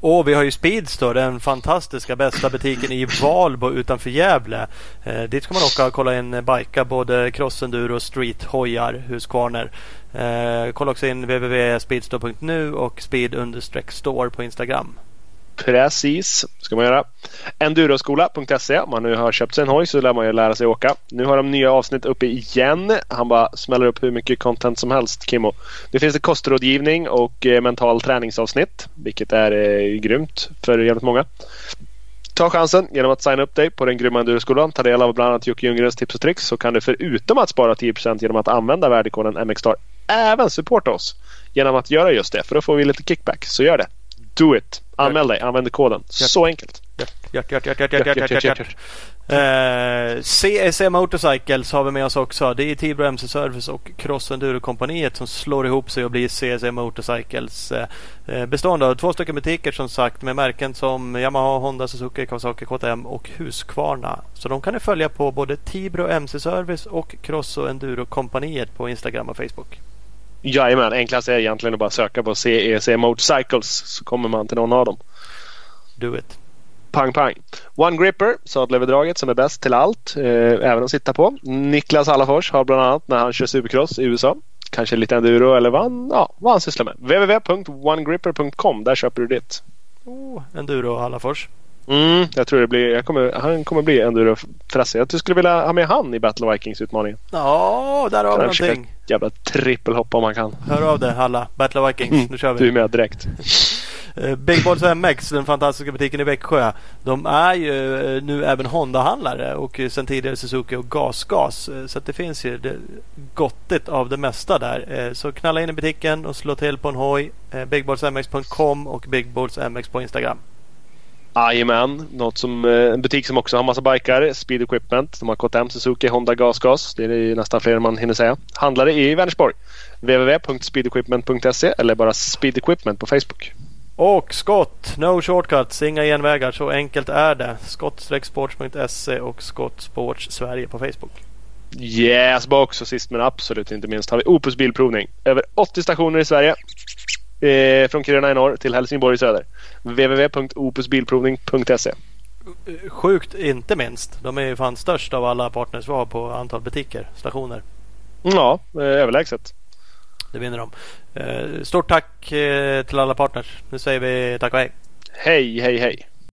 och vi har ju Speedstore, den fantastiska bästa butiken i Valbo utanför Gävle. Eh, dit ska man åka och kolla in eh, bikar, både crossenduro, street, hojar, Husqvarna. Eh, kolla också in www.speedstore.nu och speed-store på Instagram. Precis, ska man göra. Enduroskola.se. Om man nu har köpt sig en hoj så lär man ju lära sig åka. Nu har de nya avsnitt uppe igen. Han bara smäller upp hur mycket content som helst, Kimmo. Nu finns det kostrådgivning och eh, mental träningsavsnitt. Vilket är eh, grymt för jävligt många. Ta chansen genom att signa upp dig på den grymma Enduroskolan. Ta del av bland annat Jocke Ljunggrens tips och tricks. Så kan du förutom att spara 10% genom att använda värdekoden MXSTAR även supporta oss genom att göra just det. För då får vi lite kickback. Så gör det. Do it! Anmäl dig, använd koden. Så enkelt. Hjärt, hjärt, hjärt, hjärt, hjärt, hjärt, hjärt, hjärt. Eh, Motorcycles har vi med oss också. Det är Tibro MC Service och Cross Enduro-kompaniet som slår ihop sig och blir CSE Motorcycles. Eh, Bestående av två stycken butiker som sagt med märken som Yamaha, Honda, Suzuki, Kawasaki, KTM och Husqvarna. Så de kan ni följa på både Tibro MC Service och Cross Enduro-kompaniet på Instagram och Facebook. Jajamän, enklast är egentligen att bara söka på CEC Motorcycles så kommer man till någon av dem. Do it. Pang pang. One Gripper, sadelöverdraget som är bäst till allt. Eh, även att sitta på. Niklas Hallafors har bland annat när han kör supercross i USA. Kanske lite enduro eller vad han, ja, vad han sysslar med. www.onegripper.com. Där köper du ditt. Oh, Enduro Hallafors. Mm, jag tror det blir, kommer, han kommer bli enduro-frasse. Jag skulle vilja ha med han i Battle Vikings utmaningen. Ja, där har vi någonting. jävla trippelhopp om man kan. Hör av dig alla. Battle Vikings. Nu kör vi. Du är med direkt. Eh, Big Balls MX, den fantastiska butiken i Växjö. De är ju eh, nu även Honda-handlare och sen tidigare Suzuki och GasGas. Eh, Så det finns ju det, gottigt av det mesta där. Så knalla in i butiken och slå till på en hoj. Bigballsmx.com och BigBallsMX på Instagram. Jajamän, något som, eh, en butik som också har massa bikar. Speed Equipment. De har KTM, Suzuki, Honda, GasGas. Det är nästan fler än man hinner säga. Handlare i Vänersborg. www.speedequipment.se eller bara Speed Equipment på Facebook. Och Skott, no shortcuts, inga genvägar. Så enkelt är det. Skott-sports.se och Skott Sports Sverige på Facebook. Yes box och sist men absolut inte minst har vi Opus Bilprovning. Över 80 stationer i Sverige. Eh, från Kiruna i norr till Helsingborg i söder. www.opusbilprovning.se Sjukt inte minst. De är ju fan störst av alla partners vi har på antal butiker, stationer. Ja, eh, överlägset. Det vinner de. Eh, Stort tack eh, till alla partners. Nu säger vi tack och hej. Hej, hej, hej.